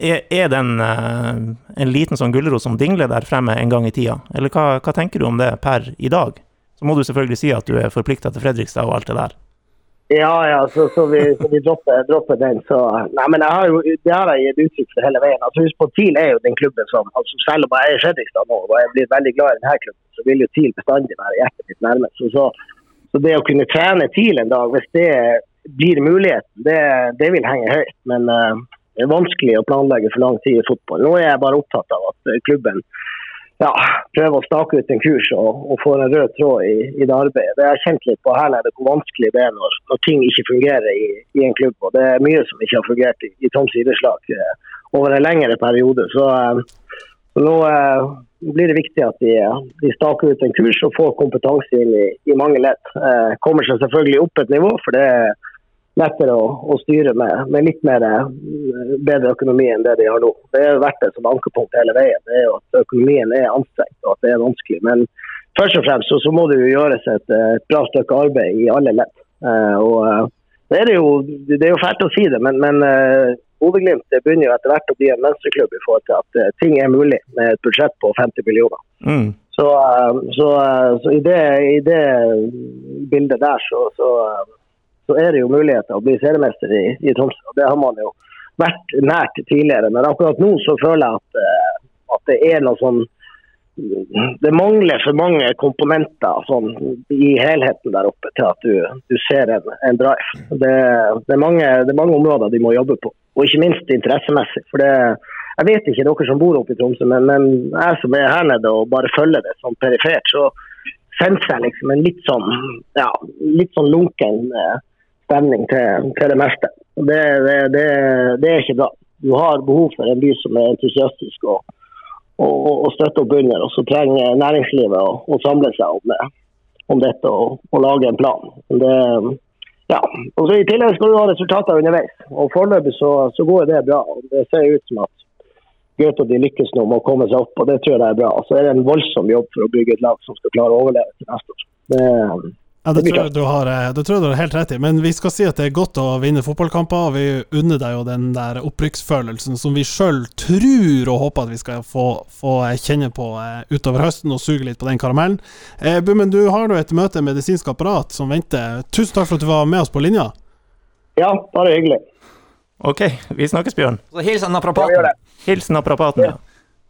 Er, er den eh, en liten sånn gulrot som dingler der fremme en gang i tida? Eller hva, hva tenker du om det per i dag? Så må du selvfølgelig si at du er forplikta til Fredrikstad og alt det der. Ja, ja, så, så vi, så vi dropper, dropper den. Så, nei, men jeg har jo, Det har jeg gitt uttrykk for hele veien. Altså, Husk på TIL er jo den klubben som altså, Selv om jeg er i Fredrikstad nå og jeg blir veldig glad i denne klubben, så vil jo TIL bestandig være hjertet mitt nærmest. Så, så, så det å kunne trene TIL en dag, hvis det blir muligheten, det, det vil henge høyt. Men uh, det er vanskelig å planlegge for lang tid i fotball. Nå er jeg bare opptatt av at eh, klubben ja, prøve å stake ut en kurs og, og få en rød tråd i, i det arbeidet. Det har kjent litt på her nede hvor vanskelig det er når, når ting ikke fungerer i, i, en klubb. og Det er mye som ikke har fungert i, i Troms idrettslag eh, over en lengre periode. Så, eh, nå eh, blir det viktig at de, de, staker ut en kurs og får kompetanse inn i, i mange ledd. Eh, kommer seg selvfølgelig opp et nivå, for det er lettere å, å styre med, med, litt mer eh, bedre økonomi enn det de har nå. Det har vært et ankepunkt hele veien. det er jo at Økonomien er anstrengt og at det er vanskelig. Men først og fremst så, så må det jo gjøres et, et, bra stykke arbeid i alle ledd. Uh, og uh, det, er jo, det er jo fælt å si det, men, men uh, Bodø-Glimt begynner jo etter hvert å bli en mønsterklubb i forhold til at uh, ting er mulig med et budsjett på 50 millioner. Mm. Så, så, så, i, det, i det bildet der så, så så er det jo muligheter å bli seriemester i, i Tromsø. og Det har man jo vært nært tidligere. Men akkurat nå så føler jeg at, eh, at det er noe sånn det mangler for mange komponenter sånn, i helheten der oppe til at du, du ser en, en drive. Det, det, er mange, det, er mange, områder de må jobbe på, og ikke minst interessemessig. For det, jeg vet ikke dere som bor oppe i Tromsø, men, men, jeg som er her nede og bare følger det sånn perifert, så senser jeg liksom en litt sånn, ja, litt sånn lunken eh, stemning til, til det meste. Det, det, det, det, er ikke bra. Du har behov for en by som er entusiastisk og, og, og støtter opp under. Og så trenger næringslivet å, å samle seg om, det, om dette og, og, lage en plan. ja. og så I tillegg skal du ha resultater underveis. og Foreløpig så, så, går det bra. Det ser ut som at Gaute de lykkes nå med å komme seg opp, og det tror jeg er bra. Så er det en voldsom jobb for å bygge et lag som skal klare å overleve til neste år. Det, ja, det, tror jeg du har, eh, det tror jeg du har helt rett i, men vi skal si at det er godt å vinne fotballkamper. og Vi unner deg jo den der opprykksfølelsen som vi sjøl tror og håper at vi skal få, få kjenne på eh, utover høsten, og suge litt på den karamellen. Eh, Bummen, du har nå et møte med medisinsk apparat som venter. Tusen takk for at du var med oss på linja. Ja, bare hyggelig. Ok, vi snakkes, Bjørn. Så hils naprapaten. Hilsen naprapaten. Ja.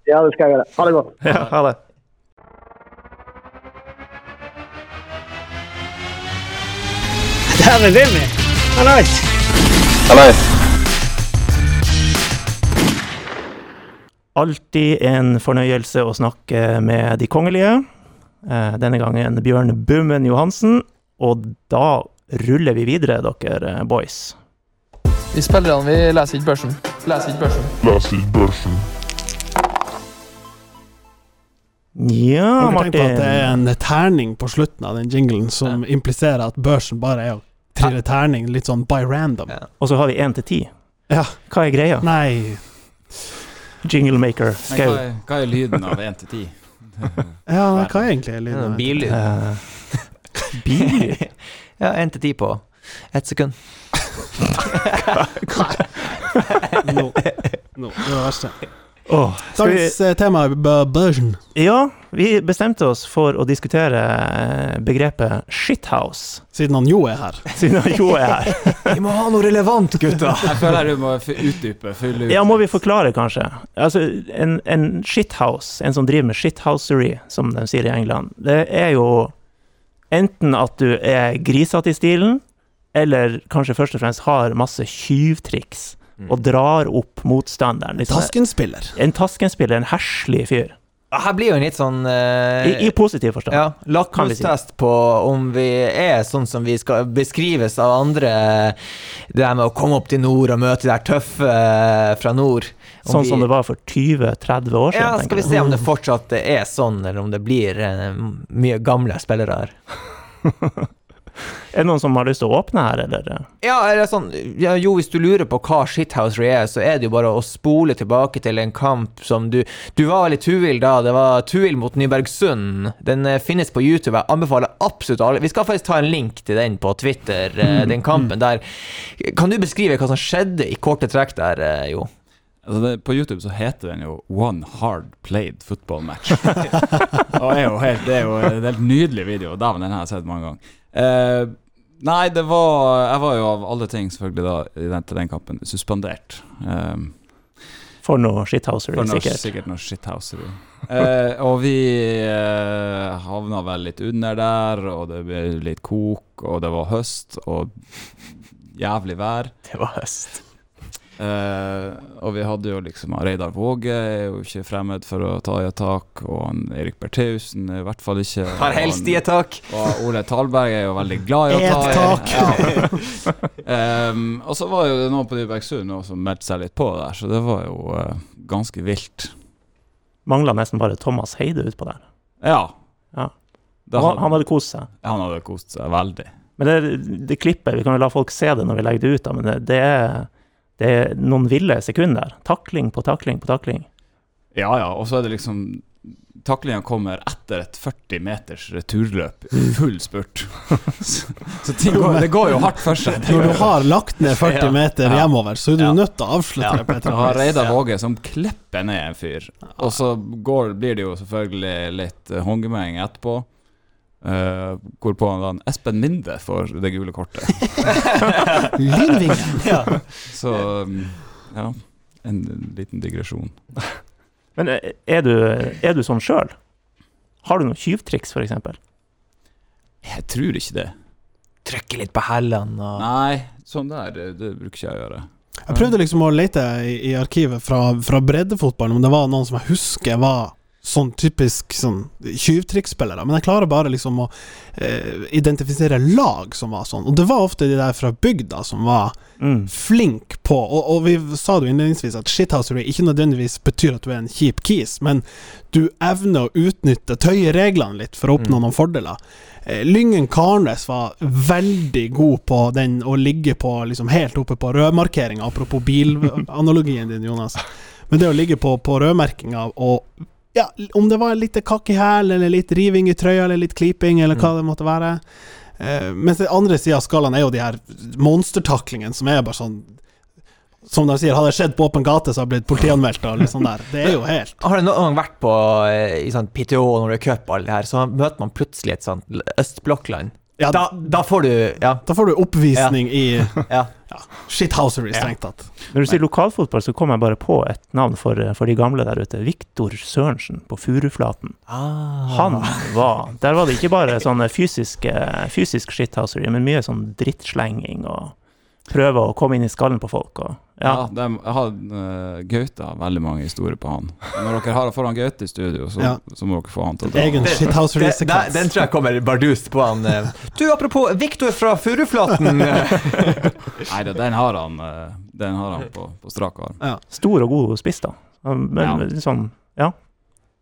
ja, det skal jeg gjøre. Ha det godt. Ja, ha det. Vimmi! Hallais! Hallais. Alltid en fornøyelse å snakke med de kongelige. Eh, denne gangen Bjørn Bummen Johansen. Og da ruller vi videre, dere boys. Vi spillerne vi leser ikke børsen. Leser ikke børsen. Leser ikke børsen. Ja, Martin. Tenk på at det er en terning på slutten av den jinglen som impliserer at børsen bare er å triller terning litt sånn by random. Ja. Og så har vi én til ti. Ja. Hva er greia? Nei Jinglemaker. Hva, hva er lyden av én til ti? <laughs> ja, hva er egentlig lyden? av Billyd. Uh, Billyd? <laughs> ja, én til ti på ett sekund. <laughs> Nå. No. No. Det var det verste. Oh, Dagens vi... Eh, tema er børsen. Ja, vi bestemte oss for å diskutere eh, begrepet shithouse. Siden han jo er her. <laughs> Siden han jo er her. <laughs> vi må ha noe relevant, gutta! <laughs> Jeg føler du må utdype. Fylle ut. Ja, må vi forklare, kanskje. Altså, en, en shithouse, en som driver med shithousery, som de sier i England, det er jo enten at du er grisete i stilen, eller kanskje først og fremst har masse tyvtriks og drar opp motstanderen. Liksom. Taskenspiller. En taskenspiller, en herselig fyr. Her blir jo en litt sånn uh, I, I, positiv forstand. Ja, Lakmustest si. på om vi er sånn som vi skal beskrives av andre. Det der med å komme opp til nord og møte de der tøffe uh, fra nord. Sånn vi, som det var for 20-30 år siden? Ja, skal vi se om det fortsatt er sånn, eller om det blir uh, mye gamle spillere her. <laughs> Er det noen som har lyst til å åpne her, eller? Ja, eller sånn, ja, jo, hvis du lurer på hva shithousery er, så er det jo bare å spole tilbake til en kamp som du Du var veldig Tuil da, det var Tuil mot Nybergsund. Den eh, finnes på YouTube, jeg anbefaler absolutt alle Vi skal faktisk ta en link til den på Twitter, eh, mm, den kampen mm. der. Kan du beskrive hva som skjedde i korte trekk der, eh, Jo? Altså det, på YouTube så heter den jo One Hard Played Football Match. <laughs> og er jo helt, det er jo en helt nydelig video. Dæven, den har jeg sett mange ganger. Eh, nei, det var Jeg var jo av alle ting, selvfølgelig, da i den, til den kampen, suspendert. Eh, For noe shithousery, for noe, sikkert. sikkert noe shithousery. Eh, og vi eh, havna vel litt under der, og det ble litt kok, og det var høst, og jævlig vær. Det var høst. Eh, og vi hadde jo liksom Reidar Våge er jo ikke fremmed for å ta i et tak, og han Erik Bertheussen er i hvert fall ikke <laughs> Har helst i et tak. <laughs> Og Ole Talberg er jo veldig glad i å ta i. tak. Ja. <laughs> um, og så var jo det noen på Nybergsund som meldte seg litt på der, så det var jo uh, ganske vilt. Mangla nesten bare Thomas Heide utpå der. Ja. Ja. Han, hadde, han hadde kost seg. han hadde kost seg veldig. Men det, det klippet, vi kan jo la folk se det når vi legger det ut, da, men det, det, er, det er noen ville sekunder. Takling på takling på takling. Ja ja, og så er det liksom Taklinga kommer etter et 40 meters returløp i full spurt. så <laughs> så ting går, det går jo hardt for seg. Når du har lagt ned 40 meter Ja. hjemover, så er du Ja. nødt til å avslutte på Du har. Reidar Våge som klipper ned en fyr. Og så går, blir det jo selvfølgelig litt håndgemeng etterpå. Uh, hvorpå han da Espen Minde får det gule kortet. <laughs> Lynvingen. <laughs> Ja. <laughs> Så um, ja, en liten digresjon. Men eh, er du, er du sånn sjøl? Har du noen tyvtriks, f.eks.? Jeg tror ikke det. Trykke litt på hælene og Nei, sånn der, det, det bruker ikke jeg å gjøre. Jeg prøvde liksom å lete i, i arkivet fra, fra breddefotballen om det var noen som jeg husker var sånn typisk sånn men jeg klarer bare liksom å eh, identifisere lag som var sånn. Og det var ofte de der fra bygda som var Mm. flink på Og, og vi sa det jo innledningsvis at shithousery ikke nødvendigvis betyr at du er en kjip kis, men du evner å utnytte, tøye reglene litt for å oppnå Mm. noen fordeler. Eh, Lyngen Karnes var veldig god på den å ligge på liksom helt oppe på rødmarkeringa, apropos bilanalogien din, Jonas. Men det å ligge på, på rødmerkinga og ja, om det var litt kakk i hæl, eller litt riving i trøya, eller litt kliping, eller hva det måtte være. Uh, mens den andre sida av skalaen er jo de her monstertaklingene, som er bare sånn Som de sier, hadde det skjedd på åpen gate, så hadde jeg blitt politianmeldt og litt sånn der. Det er jo <laughs> helt Har du noen gang vært på eh, i sånn PTO når det er cup det her, så møter man plutselig et sånt østblokkland. Ja, Da, da får du Ja. da får du oppvisning i <laughs> ja. shithousery, strengt tatt. Når du sier lokalfotball, så kom jeg bare på et navn for, for de gamle der ute. Viktor Sørensen på Furuflaten. Ah. Han var Der var det ikke bare sånn fysisk, fysisk shithousery, men mye sånn drittslenging og prøve å komme inn i skallen på folk. Og, Ja, ja. dem- jeg har uh, Gaute har veldig mange historier på han. Når dere har foran Gaute i studio, så, Ja. så må dere få han til å dra. Egen Det- Det, shithousery-sekvens. den tror jeg kommer bardust på han. eh. Du, apropos Viktor fra Furuflaten. <laughs> Nei, da, den har han, eh, den har han på, på strak arm. Stor og god spiss, da. Men Ja. sånn, ja.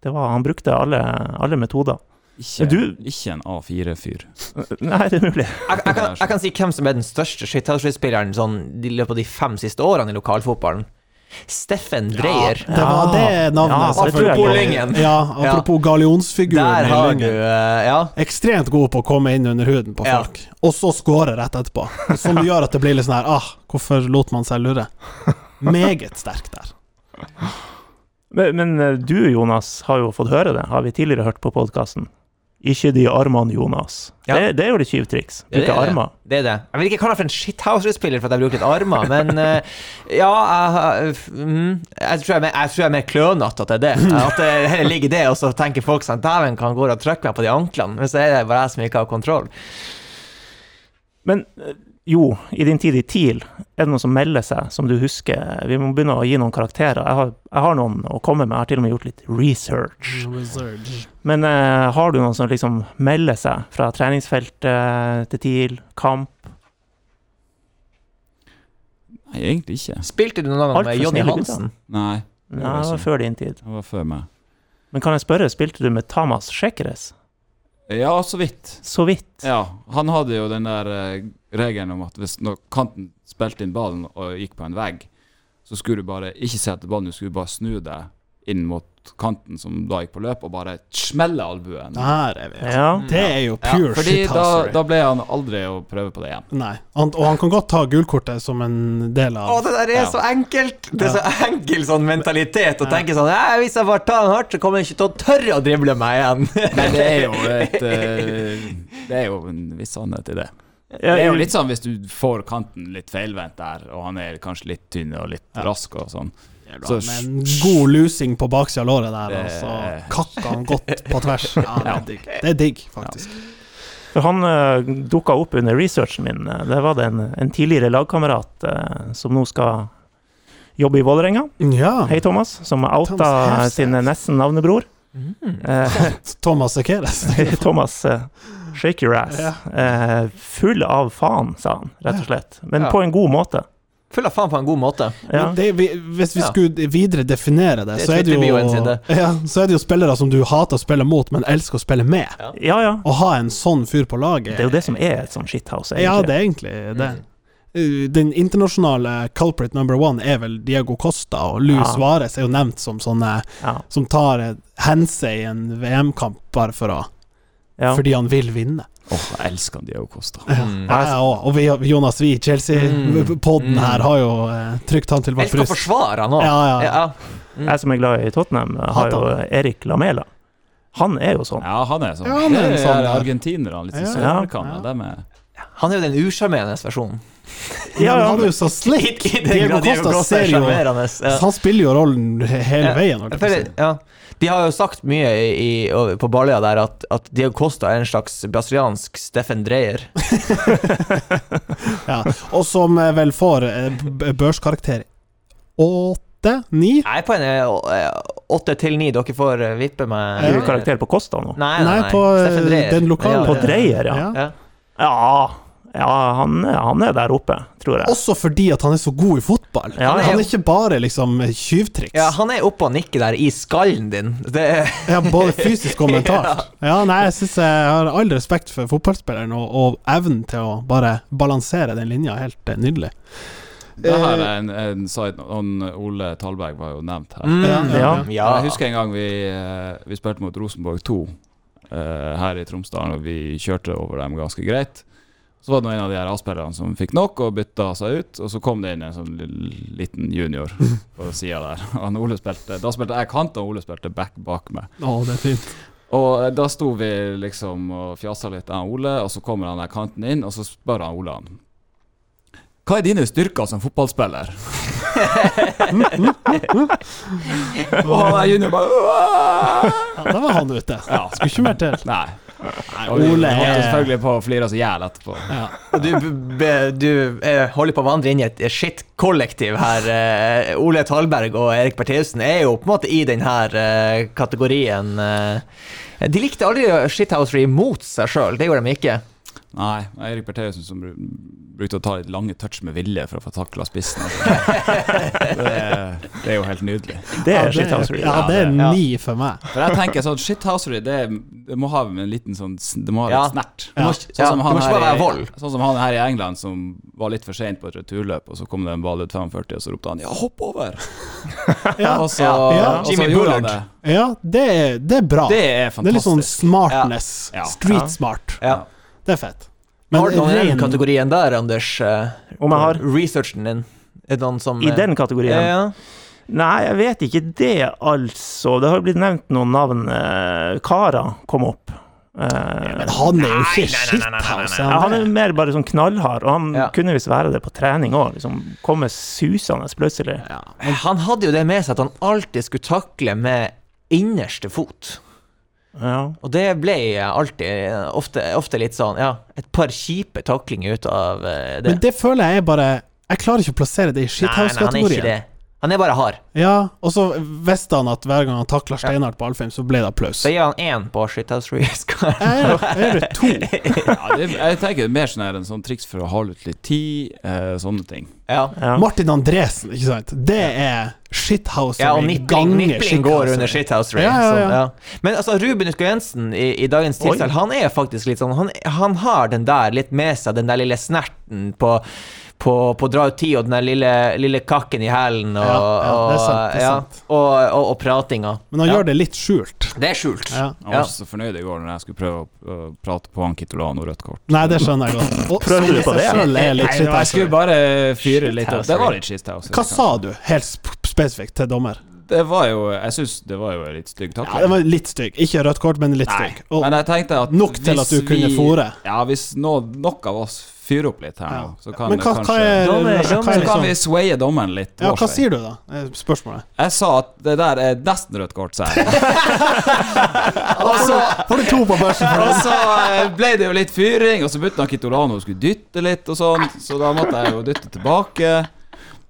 Det var, han brukte alle, alle metoder. Ikke, du- ikke en A4-fyr. <laughs> Nei, det er mulig. Jeg, jeg, kan, jeg kan si hvem som er den største shithouse-spilleren sånn, i løpet av de fem siste årene i lokalfotballen. Steffen Dreyer. Det var det navnet. Ja, Apropos. Lyngen. Ja, apropos gallionsfiguren i Lyngen. eh, Ja. Ekstremt god på å komme inn under huden på Ja. folk, og så score rett etterpå. Som <laughs> gjør at det blir litt sånn her Ah, hvorfor lot man seg lure? Meget sterk der. Men, men eh, du, Jonas, har jo fått høre det, har vi tidligere hørt på podkasten. Ikke de armene, Jonas. Ja. Det, det er jo litt kjipt er Bruke det. armer. Det er det. Jeg vil ikke kalle meg for en shithouser-spiller for at jeg bruker litt armer, men uh, <laughs> ja jeg, mm, jeg, tror jeg, mer- jeg tror jeg er mer klønete at det er det. At det heller ligger det, og så tenker folk sånn Dæven, kan gå og trykke meg på de anklene? Men så er det bare jeg som ikke har kontroll. Men jo, i din tid i TIL, er det noen som melder seg, som du husker? Vi må begynne å gi noen karakterer. Jeg har, jeg har noen å komme med, jeg har til og med gjort litt research. Men uh, har du noen som liksom melder seg fra treningsfeltet til TIL, kamp? Nei, egentlig ikke. Spilte du noen gang med Jonny Hansen? Nei, Nei, det var før din tid. det var før meg. Men kan jeg spørre, spilte du med Tamas Sjekkeres? Ja, så vidt. Så vidt. Ja, han hadde jo den der eh, regelen om at hvis når kanten spilte inn ballen og gikk på en vegg, så skulle du bare ikke se etter ballen, du skulle bare snu deg inn mot kanten som da gikk på løp, og bare smeller albuen. Der er vi. Ja. Det er jo Ja, pure fordi da, da ble han aldri å prøve på det igjen. Nei. Han, og han kan godt ta gullkortet som en del Å, av det der er Ja. så enkelt! Det er så enkel sånn mentalitet å tenke sånn «Nei, Hvis jeg bare tar den hardt, så kommer jeg ikke til å tørre å drible meg igjen. <laughs> Men det er jo et eh, Det er jo en viss sannhet i det. Det er jo litt sånn hvis du får kanten litt feilvendt der, og han er kanskje litt tynn og litt rask og sånn. Så- en god lusing på baksida av låret der, og så kakka han godt på tvers. <laughs> Ja, det er digg, det er digg faktisk. For han uh, dukka opp under researchen min. eh, Det var det en, en tidligere lagkamerat uh, som nå skal jobbe i Vålerenga. Ja. Hei, Thomas. Som outa Thomas sin nesten navnebror. Eh, <laughs> Thomas Sekeres. <laughs> Thomas uh, Shake your ass. Ja. Eh, full av faen, sa han, rett og slett. Men Ja. på en god måte. Full av faen på en god måte. Ja. Men det, hvis vi skulle videre definere det, Det er så, er det jo, ja, så er det jo spillere som du hater å spille mot, men elsker å spille med. ja, ja. Å ha en sånn fyr på laget Det er jo det som er et sånt shithouse, egentlig. Ja, det er egentlig det. Mm. Den internasjonale culprit number one er vel Diego Costa, og Lou Ja. Suárez er jo nevnt som sånne Ja. som tar hense i en VM-kamp bare for å Ja. fordi han vil vinne. Åh, jeg elsker Diego Costa. Mm. Ja, òg. Og vi, Jonas Mm. Chelsea-podden Mm. her, har jo eh, trykt han til Jeg vårt skal forsvare han òg. Ja, ja. Ja. Jeg som er glad i Tottenham, har jo Erik Lamela. Han er jo sånn. Ja, han er sånn. Ja, han er en sånn, ja. argentinerne, litt sånn Ja, søramerikaner. ja. er- Han er jo den usjarmerende versjonen. Ja, Ja, han er jo så slik! Diego Costa er ser jo. Ja. Han spiller jo rollen hele Ja. veien. jeg føler ja. De har jo sagt mye i, i, på Baløya der at, at Diego Costa er en slags brasiliansk Steffen Dreyer. <laughs> Ja. Og som eh, vel får eh, børskarakter åtte? Ni? Jeg er på en eh, åtte til ni. Dere får vippe meg Gir du karakter på Kosta nå? Nei, nei, Nei, nei. på den lokale. På Dreyer, ja. Ja. Ja, ja han, er- han er der oppe, tror jeg. Også fordi at han er så god i fotball. Ja, han, ja. er ikke bare liksom tjuvtriks. Ja, han er oppe og nikker der i skallen din. Det er Ja, både <laughs> fysisk og mentalt. Ja, nei, jeg syns jeg har all respekt for fotballspilleren og, og evnen til å bare balansere den linja. Helt eh, nydelig. Det her er en, en side note. Ole Talberg var jo nevnt her. mm, Ja, ja, ja. ja. Jeg husker en gang vi, eh, vi spilte mot Rosenborg 2 uh, her i Tromsdalen, og vi kjørte over dem ganske greit. Så var det en av de her A-spillerne som fikk nok og bytta seg ut, og så kom det inn en sånn liten junior på <laughs> sida der. <laughs> Han Ole spilte, da spilte jeg kant, og Ole spilte back bak meg. Å, det er fint. Og eh, da sto vi liksom og fjasa litt, jeg og Ole, og så kommer han der kanten inn, og så spør han Ole han Hva er dine styrker som fotballspiller? <laughs> og han der junior bare Ja, da var han ute. Ja. Skulle ikke mer til. Nei. Nei, Ole er selvfølgelig på å flire oss i hjel etterpå. ja. Og du, be, du holder på å vandre inn i et shit-kollektiv her. Eh, Ole Talberg og Erik Bertheussen er jo på en måte i denne eh, kategorien. Eh, de likte aldri shithousery mot seg sjøl, det gjorde de ikke. Nei, Eirik Bertheussen som brukte å ta litt lange touch med vilje for å få takla spissen. sånn. <laughs> det, det er jo helt nydelig. Det Ja, er shithousery. Ja, det er Ja. ni for meg. For jeg tenker sånn shithousery, det, det må ha en liten sånn Det må ha Ja. litt snert. Det må, Ja. ja, Sånn som, han her i, sånn som han her i England som var litt for seint på et returløp, og så kom det en ball ut 45, og så ropte han 'ja, hopp over'. <laughs> Ja, <laughs> Og så, Ja. og så Jimmy gjorde han det. ja det, er, det er bra. Det er Det er litt sånn smartness. Ja. Street Ja. smart. Ja. Det er fett. Men har du noen i den ren- kategorien der, Anders? eh, Om jeg har Researchen din? Er noen som I eh, den kategorien? Ja. Nei, jeg vet ikke det, altså. Det har blitt nevnt noen navn. Eh, Kara kom opp. Eh, Men han er jo ikke shithouse. ja, han er mer bare sånn knallhard, og han Ja. kunne visst være det på trening òg. Liksom, komme susende plutselig. ja. Han hadde jo det med seg at han alltid skulle takle med innerste fot. Ja. Og det ble alltid ofte, ofte litt sånn, ja, et par kjipe taklinger ut av eh, det. Men det føler jeg bare Jeg klarer ikke å plassere det i shithouse-kategorien. Han er bare hard. Ja, og så visste han at hver gang han takla Steinar på Alfheim, så ble det applaus. Så gir han én på Shithouse Reescar. Er det to. <laughs> Ja, det, jeg tenker det er mer sånn her en sånn triks for å holde ut litt tid, eh, sånne ting. Ja. Ja. Martin Andresen, ikke sant. Det er shithouse Ja, og nippling, nippling går under ja, ja. Sånn, ja. Men altså, Ruben Utgå Jensen i, i dagens tilstand, han er faktisk litt sånn han, han har den der litt med seg, den der lille snerten på, på, på å dra ut tid og den der lille, lille kakken i hælen og, Ja, ja, det er sant, det er ja, og, og, og pratinga. Men han Ja. gjør det litt skjult. Det er skjult. Ja. Jeg var ikke så fornøyd i går når jeg skulle prøve å prate på han Kitolano rødt kort. Nei, det skjønner jeg godt. <laughs> Og Prøvde du på det? Nei, jeg skulle bare fyre litt opp. Det var litt shithouse. Hva sa du, helt spesifikt, til dommer? Det var jo Jeg syns det var jo en litt stygg Ja, det var litt stygg. Ikke rødt kort, men litt stygg. Og men jeg tenkte at nok til at du kunne fòre. Ja, hvis no, nok av oss fyrer opp litt her nå, så kan Men hva, kanskje hva er, Dommer, dommer, Så er kan liksom vi swaye dommeren litt. Ja, hva sier du, da? er Spørsmålet. Jeg sa at det der er nesten rødt kort, sa jeg. <laughs> Og så får du to på børsen Og så eh, ble det jo litt fyring, og så begynte han Kitolano å skulle dytte litt og sånn, så da måtte jeg jo dytte tilbake.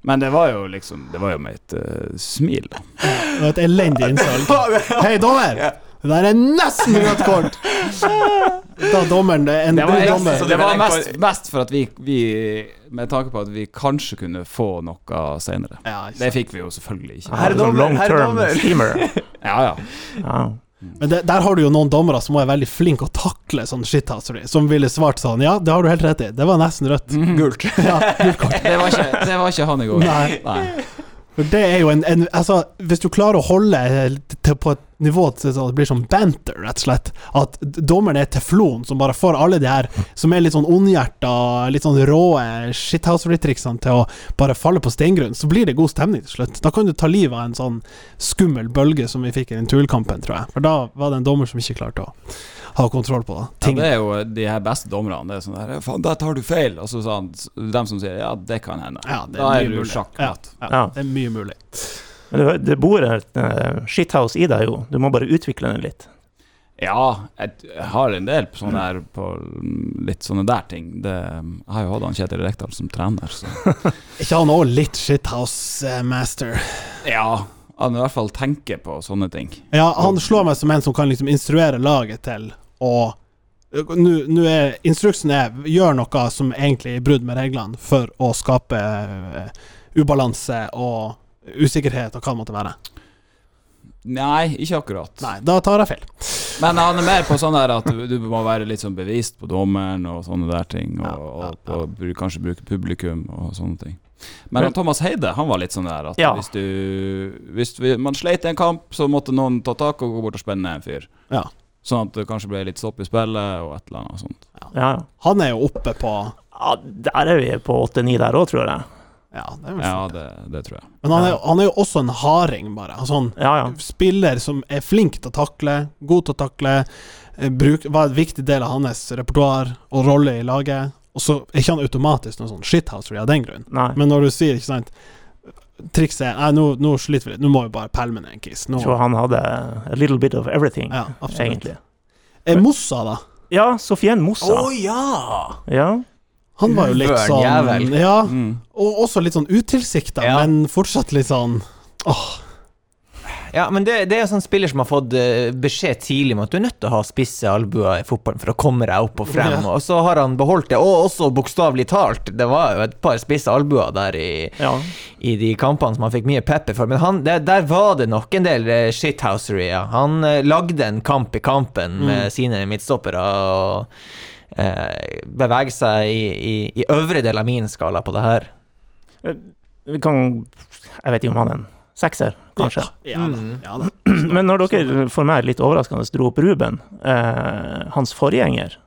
Men det var jo liksom Det var jo med et uh, smil. Det var et elendig innsalg. <laughs> Hei, dommer! Det der er nesten rødt kort! <laughs> Da dommeren En Det var, god dommer. det var mest, mest for at vi, vi Med tanke på at vi kanskje kunne få noe senere. Ja, Det fikk vi jo selvfølgelig ikke. Herre dommer, long herre dommer. <laughs> Ja, ja. Ja. Men det, der har du jo noen dommere som er veldig flinke å takle sånn shithousery, som ville svart sånn Ja, det har du helt rett i. Det var nesten rødt. Gult. Ja, gult kort. <laughs> Det var ikke, det var ikke han i går. Nei. Nei. Det er jo en, en Altså, hvis du klarer å holde til på et nivå sånn det blir sånn banter, rett og slett, at dommeren er teflon som bare får alle de her som er litt sånn ondhjerta, litt sånn råe shithouse-triksene til å bare falle på steingrunn, så blir det god stemning til slutt. Da kan du ta livet av en sånn skummel bølge som vi fikk i den Tuel-kampen, tror jeg. For da var det en dommer som ikke klarte å ha kontroll på Ja, ting. det er jo de her beste dommerne. Det er sånn der «Ja, Faen, der tar du feil! Og så sa han dem som sier ja, det kan hende. Ja, det er da er du sjakkmatt. Ja, Ja. det er mye mulig. Men det, det bor et uh, shithouse i deg, jo. Du må bare utvikle den litt. Ja, jeg, har en del på sånne der på litt sånne der ting. Det, jeg har jo hatt han Kjetil Rekdal som trener, så <laughs> ikke han òg litt shithouse-master? Ja. Han i hvert fall tenker på sånne ting. Ja, han slår meg som en som kan liksom instruere laget til å Nå er Instruksen er gjør noe som egentlig er brudd med reglene, for å skape eh, ubalanse og usikkerhet og hva det måtte være. Nei, ikke akkurat. Nei, da tar jeg feil. Men han er mer på sånn der at du, du må være litt sånn bevisst på dommeren og sånne der ting, og, Ja, ja, og, og, kanskje bruke publikum og sånne ting. Men han Thomas Heide han var litt sånn der at Ja. hvis du Hvis vi, man sleit i en kamp, så måtte noen ta tak og gå bort og spenne en fyr. Ja. Sånn at det kanskje ble litt stopp i spillet og et eller annet sånt. Ja, ja. Han er jo oppe på ja der er vi på åtte-ni der òg, tror jeg. Ja, det er Ja, det, det tror jeg. Men han er, han er jo også en harding, bare. Altså, han Ja, ja. spiller som er flink til å takle, god til å takle, eh, bruk, var en viktig del av hans repertoar og rolle i laget. Og så er ikke han automatisk noen sånn shithouse av den grunn. Nei. Men når du sier, ikke sant Trikset er Nei, nå, nå sliter vi litt. Nå må vi bare pælme ned en kiss. Nå, Så han hadde a little bit of everything, ja, absolutt. egentlig. Er Mossa, da? Ja, Sofien Mossa. Å ja! Ja. Han var jo litt sånn. Ja, Mm. og også litt sånn utilsikta, Ja. men fortsatt litt sånn Åh, Ja, men det, det er en sånn spiller som har fått eh, beskjed tidlig om at du er nødt til å ha spisse albuer i fotballen for å komme deg opp og frem, Ja. og så har han beholdt det, og også bokstavelig talt. Det var jo et par spisse albuer der i, ja. i de kampene som han fikk mye pepper for, men han, der, der var det nok en del eh, shithousery, ja. Han eh, lagde en kamp i kampen med sine midtstoppere, og bevege seg i, i, i øvre del av min skala på det her. Vi kan Jeg vet ikke om han er en sekser, kanskje. Ja da. Mm. Ja, da. <clears throat> Men når dere for meg litt overraskende dro opp Ruben, eh, hans forgjenger,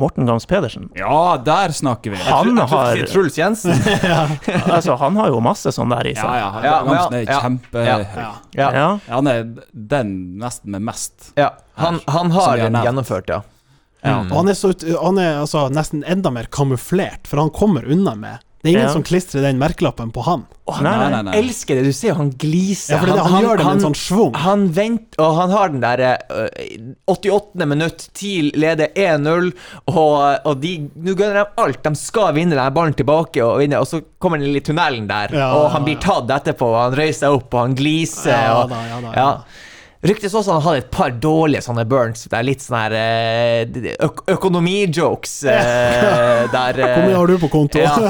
Morten Gams Pedersen Ja, der snakker vi. Han har, Truls Jensen. <laughs> <laughs> altså, han har jo masse sånn der i seg. ja. Ja, Gamsen er ja, kjempe... ja. Ja. Ja. Ja. Han er den nesten med mest. Ja, han, han har gjennomført, ja. Ja. Og han er, så, han er altså nesten enda mer kamuflert, for han kommer unna med Det er ingen Ja. som klistrer den merkelappen på han. Oh, han nei, nei, nei. Elsker det. Du ser jo han gliser. Ja, for det, er det, han, gjør det med en sånn schwung. Han venter, og han har den derre øh, 88. minutt, TIL leder 1-0, og, og de Nå gønner de alt. De skal vinne den ballen tilbake og vinne, og så kommer han inn i tunnelen der, Ja, og han blir tatt etterpå, og han røyser seg opp, og han gliser. Ja og, da, ja da, ja ja. da. Ryktes også han hadde et par dårlige sånne burns. Det er litt sånn her økonomi-jokes. økonomijokes Uh, der uh, <laughs> Hvor mye har du på konto? ja. <laughs>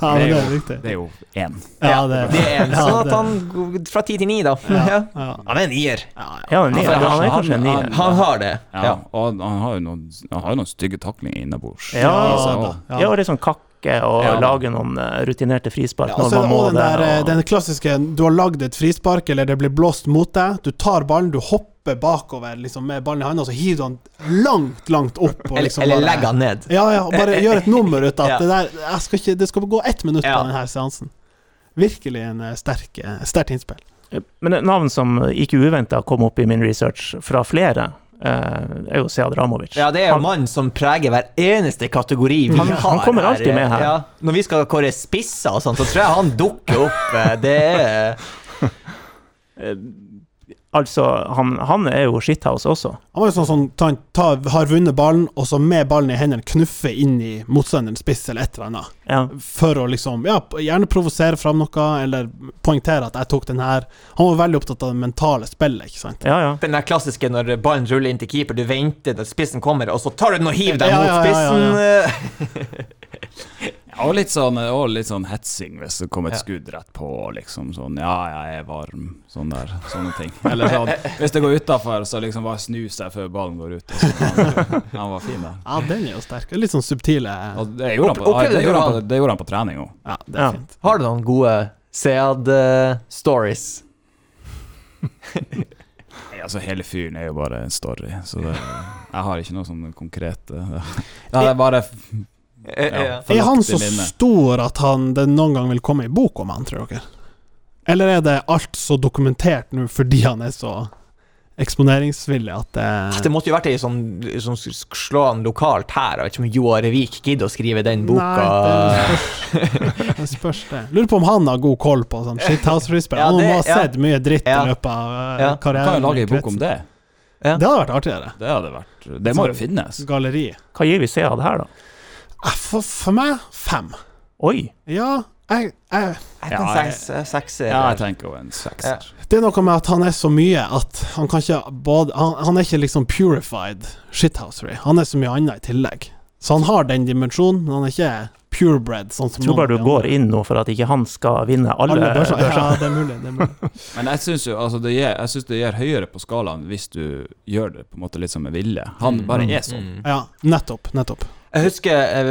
Ja, men det er jo, Det er jo én. Ja, det, Det er en, sånn at han fra ti til ni, da. Ja. ja, Han er en nier. ja, ja. Ja, en nier. Han er kanskje en nier. han- Han har det. Ja, Ja. og han har jo noen, han har jo noen stygge taklinger innabords. Ja, Ja, så- da. Ja, sånn litt kakke og Ja. lage noen eh, rutinerte frispark Ja, når er man må den, det. der, eh, og- den klassiske Du har lagd et frispark, eller det blir blåst mot deg. Du tar ballen, du hopper bakover liksom, med ballen i hånda, og så hiver du den langt, langt opp. Og Eller, liksom eller bare- legger den ned. Ja, ja, bare gjør et nummer ut av <laughs> Ja. at det der jeg skal ikke, Det skal gå ett minutt Ja. på denne seansen. Virkelig en eh, sterk, sterkt innspill. Men et navn som ikke uventa kom opp i min research fra flere, er jo Sead Ramovic. Ja, det er jo Han- mannen som preger hver eneste kategori vi Han- har han kommer alltid med her. Ja. Når vi skal kåre spisser og sånt, så tror jeg han dukker opp. eh, Det er Eh, <laughs> Altså, han, han er jo shithouse også. Han var jo sånn som ta, ta, har vunnet ballen, og så med ballen i hendene knuffe inn i motstanderens spiss eller et eller annet. Ja. For å liksom Ja, gjerne provosere fram noe, eller poengtere at 'jeg tok den her'. Han var veldig opptatt av det mentale spillet, ikke sant. Ja, ja. den der klassiske når ballen ruller inn til keeper, du venter til spissen kommer, og så tar du den og hiver Ja, mot ja, ja, spissen. <laughs> ja, eh. Og litt sånn, og litt sånn hetsing hvis det kommer et Ja. skudd rett på, liksom sånn Ja, jeg er varm, sånn der, sånne ting. <laughs> Eller sånn, <laughs> hvis det går utafor, så liksom bare snu seg før ballen går ut. Og han, <laughs> han var fin der. Ja, den er jo sterk. Litt sånn subtile det gjorde han på, Opplevde det gjorde på, det gjorde han på trening òg. Ja, det er Ja. fint. Har du noen gode Sead-stories? Altså, hele fyren er jo bare en story, så det, jeg har ikke noe sånn konkret eh, Ja, det er bare Eh, ja, Er han så minne. stor at han, det noen gang vil komme i bok om han, tror dere? Eller er det alt så dokumentert nå fordi han er så eksponeringsvillig at det Det måtte jo vært ei som, som slå han lokalt her. Jeg vet ikke om Joar Vik gidder å skrive den boka. Nei, det spørs, det spørs det. Lurer på om han har god koll på sånn shithouse-frisbee. Ja, han det- må ha ja. sett mye dritt Ja. i løpet av uh, Ja. Karrieren. kan jo lage ei bok om det. Det hadde vært artigere. Det hadde vært Det må jo finnes. Galleri. Hva gir vi C av det her, da? Eh, For, for meg fem. Oi! Ja, jeg, jeg Jeg Ja, kan jeg- seks, sekser. Ja, jeg tenker jo en sekser. Det er noe med at han er så mye at han kan ikke både Han, han er ikke liksom purified shithousery. Han er så mye annet i tillegg. Så han har den dimensjonen, men han er ikke purebred, sånn som Jeg tror bare du går inn nå for at ikke han skal vinne alle, Alle børser. <laughs> Ja, det er mulig. Det er mulig. <laughs> Men jeg syns jo altså det gir, jeg synes det gir høyere på skalaen hvis du gjør det på en måte litt som med vilje. Han bare er sånn. Mm. Ja, nettopp. Nettopp. Jeg husker eh,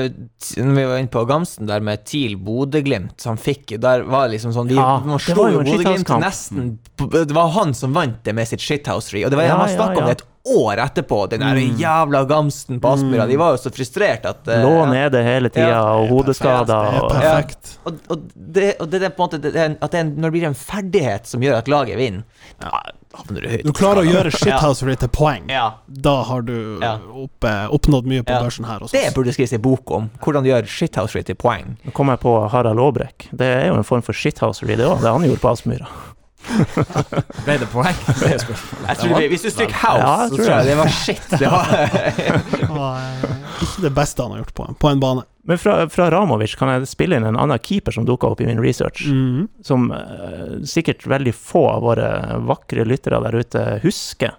når vi var inne på Gamsten der med TIL Bodø-Glimt, som fikk Der var det liksom sånn Vi Ja, man det slo var jo Bodø-Glimt nesten Det var han som vant det med sitt shithousery, og det var Ja, man ja, ja. om det et år etterpå, den der Mm. jævla Gamsten på Aspmyra. De var jo så frustrert at uh, Lå nede hele tida Ja. og hodeskader. Er Og, perfekt. Og, og, det, og det er på en måte det at det er en, Når det blir en ferdighet som gjør at laget vinner, da havner du høyt. Du klarer å gjøre shithousery til poeng. Ja. Da har du Ja. opp, oppnådd mye på Ja. børsen her Også. Det burde skrives en bok om. Hvordan du gjør shithousery til poeng. Nå kom jeg på Harald Aabrekk. Det er jo en form for shithousery, det òg. Det han gjorde på Aspmyra. Ble det poeng? <laughs> Det er spørsmålet. Jeg tror det, hvis du stryker house, Ja, jeg så tror jeg det. var shit. <laughs> Det var eh, ikke det beste han har gjort på, på en bane. Men fra, fra Ramovic kan jeg spille inn en annen keeper som dukka opp i min research. Mhm. Som uh, sikkert veldig få av våre vakre lyttere der ute husker.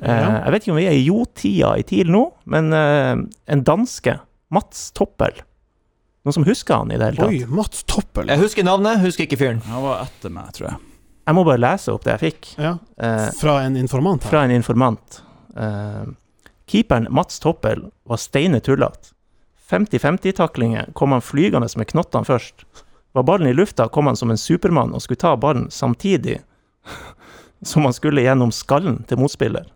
Uh, Ja. Jeg vet ikke om vi er i jo-tida i TIL nå, men uh, en danske, Mats Toppel Noen som husker han i det hele tatt? Oi, Mats Toppel. Jeg husker navnet, husker ikke fyren. Han var etter meg, tror jeg. Jeg må bare lese opp det jeg fikk. Ja. Eh, Fra en informant her. fra en informant. Eh, keeperen Mats Toppel var steine tullete. 50-50-taklinger kom han flygende med knottene først. Var ballen i lufta, kom han som en supermann og skulle ta ballen samtidig <laughs> som han skulle gjennom skallen til motspiller.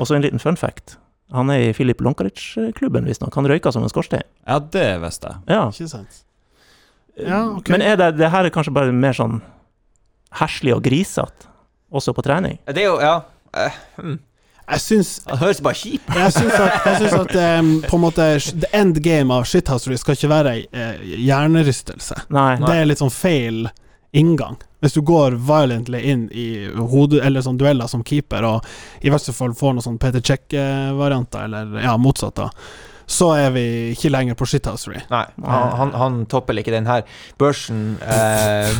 Og så en liten fun fact. Han er i Filip Lonkaric-klubben, visstnok. Han røyka som en skorstein. Ja, det visste jeg. Ja. Ikke sant? Ja, okay. Men er det, det her er kanskje bare mer sånn herslig og grisete, også på trening? Det er jo, ja Uh, hmm. Jeg syns Han høres bare kjip Jeg syns at, jeg synes at um, på en måte the end game av shithousery skal ikke være ei uh, hjernerystelse. Nei. Det er litt sånn feil inngang. Hvis du går violently inn i hodet, eller sånn dueller som keeper, og i verste fall får noen sånn Peter Check-varianter, eller ja, motsatt, da, så er vi ikke lenger på shithousery. Nei, han, han, han topper ikke den her børsen. eh,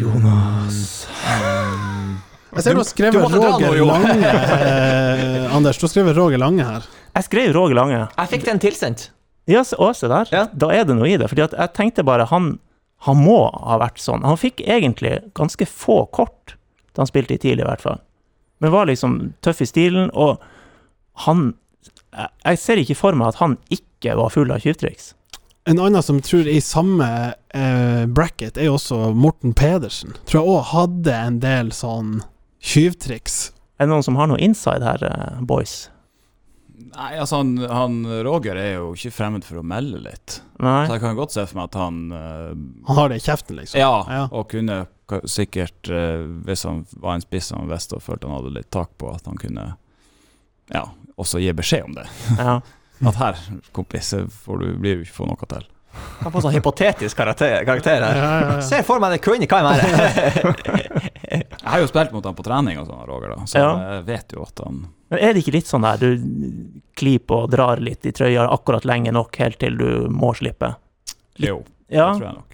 Jonas. mm, Jeg ser du har skrevet Roger. Lange, eh, Anders. Du har skrevet Roger Lange her. Jeg skrev Roger Lange. Jeg fikk den tilsendt. Ja, se- se der. Ja. Da er det noe i det. Fordi at jeg tenkte bare han, han må ha vært sånn. Han fikk egentlig ganske få kort da han spilte i TIL, i hvert fall. Men var liksom tøff i stilen, og han Jeg ser ikke for meg at han ikke var full av tjuvtriks. En annen som tror i samme eh, bracket, er jo også Morten Pedersen. Tror jeg òg hadde en del sånn tjuvtriks. Er det noen som har noe inside her, eh, boys? Nei, altså han, han Roger er jo ikke fremmed for å melde litt. Nei? Så jeg kan godt se for meg at han eh, Han har det i kjeften, liksom. Ja, Ja. og kunne sikkert, eh, hvis han var en spiss han visste og følte han hadde litt tak på, at han kunne ja, også gi beskjed om det. <laughs> Ja. At her, kompis, får du, blir du ikke få noe til. Kan få sånn hypotetisk karakter, karakter her. Ja, ja, ja. Se for meg det kunne kan være. Jeg har jo spilt mot han på trening og sånn, Roger, da, så Ja. jeg vet jo at han Men er det ikke litt sånn der du klyper og drar litt i trøya akkurat lenge nok helt til du må slippe? Jo, Ja. det tror jeg nok.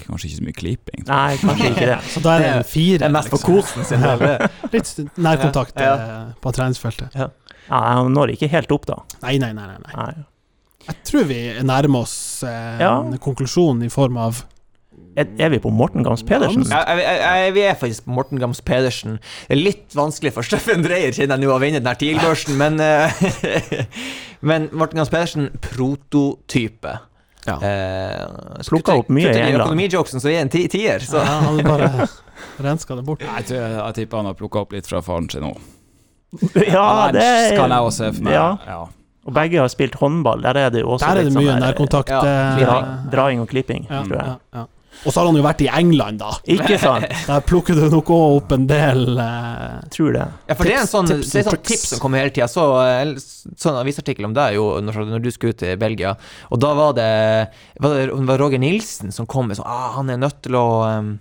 Kanskje ikke så mye klipping. Nei, kanskje ikke det. <laughs> Så da er det en fire. Det er mest for liksom. kosen sin <laughs> Litt nærkontakt Ja, ja. på treningsfeltet. Ja, han når ikke helt opp, da. Nei, nei, nei. nei, nei. Jeg tror vi nærmer oss eh, Ja. konklusjonen i form av Er, er vi på Morten Gams Pedersen? Ja, Jeg, jeg, jeg, vi er faktisk på Morten Gams Pedersen. Det er litt vanskelig for Steffen Dreyer kjenner jeg nå å vinne den her TIL-børsen, men eh, <laughs> Men Morten Gams Pedersen, prototype. Ja. Eh, Plukket opp mye i England. Økonomijokesen, som er en ti tier. Så. Ja, han hadde bare <laughs> renska det bort. Jeg, tror, jeg tipper han har plukka opp litt fra faren sin nå. <laughs> Ja, det Kan jeg også se for meg. Ja. Ja. Og begge har spilt håndball. Der er det jo også Der er det litt sånn mye der, nærkontakt. ja, eh, Dra, draing og klipping, ja, tror jeg. Og så har han jo vært i England, da. Ikke sant? Der plukker du nok òg opp en del eh, Tror det. Ja, for det er en sånn, tips det er sånn tips som kommer hele tida. Så eh, sånn avisartikkel om deg jo når, når du skulle ut til Belgia, og da var det, var det, det var Roger Nilsen som kom med sånn ah, Han er nødt til å um,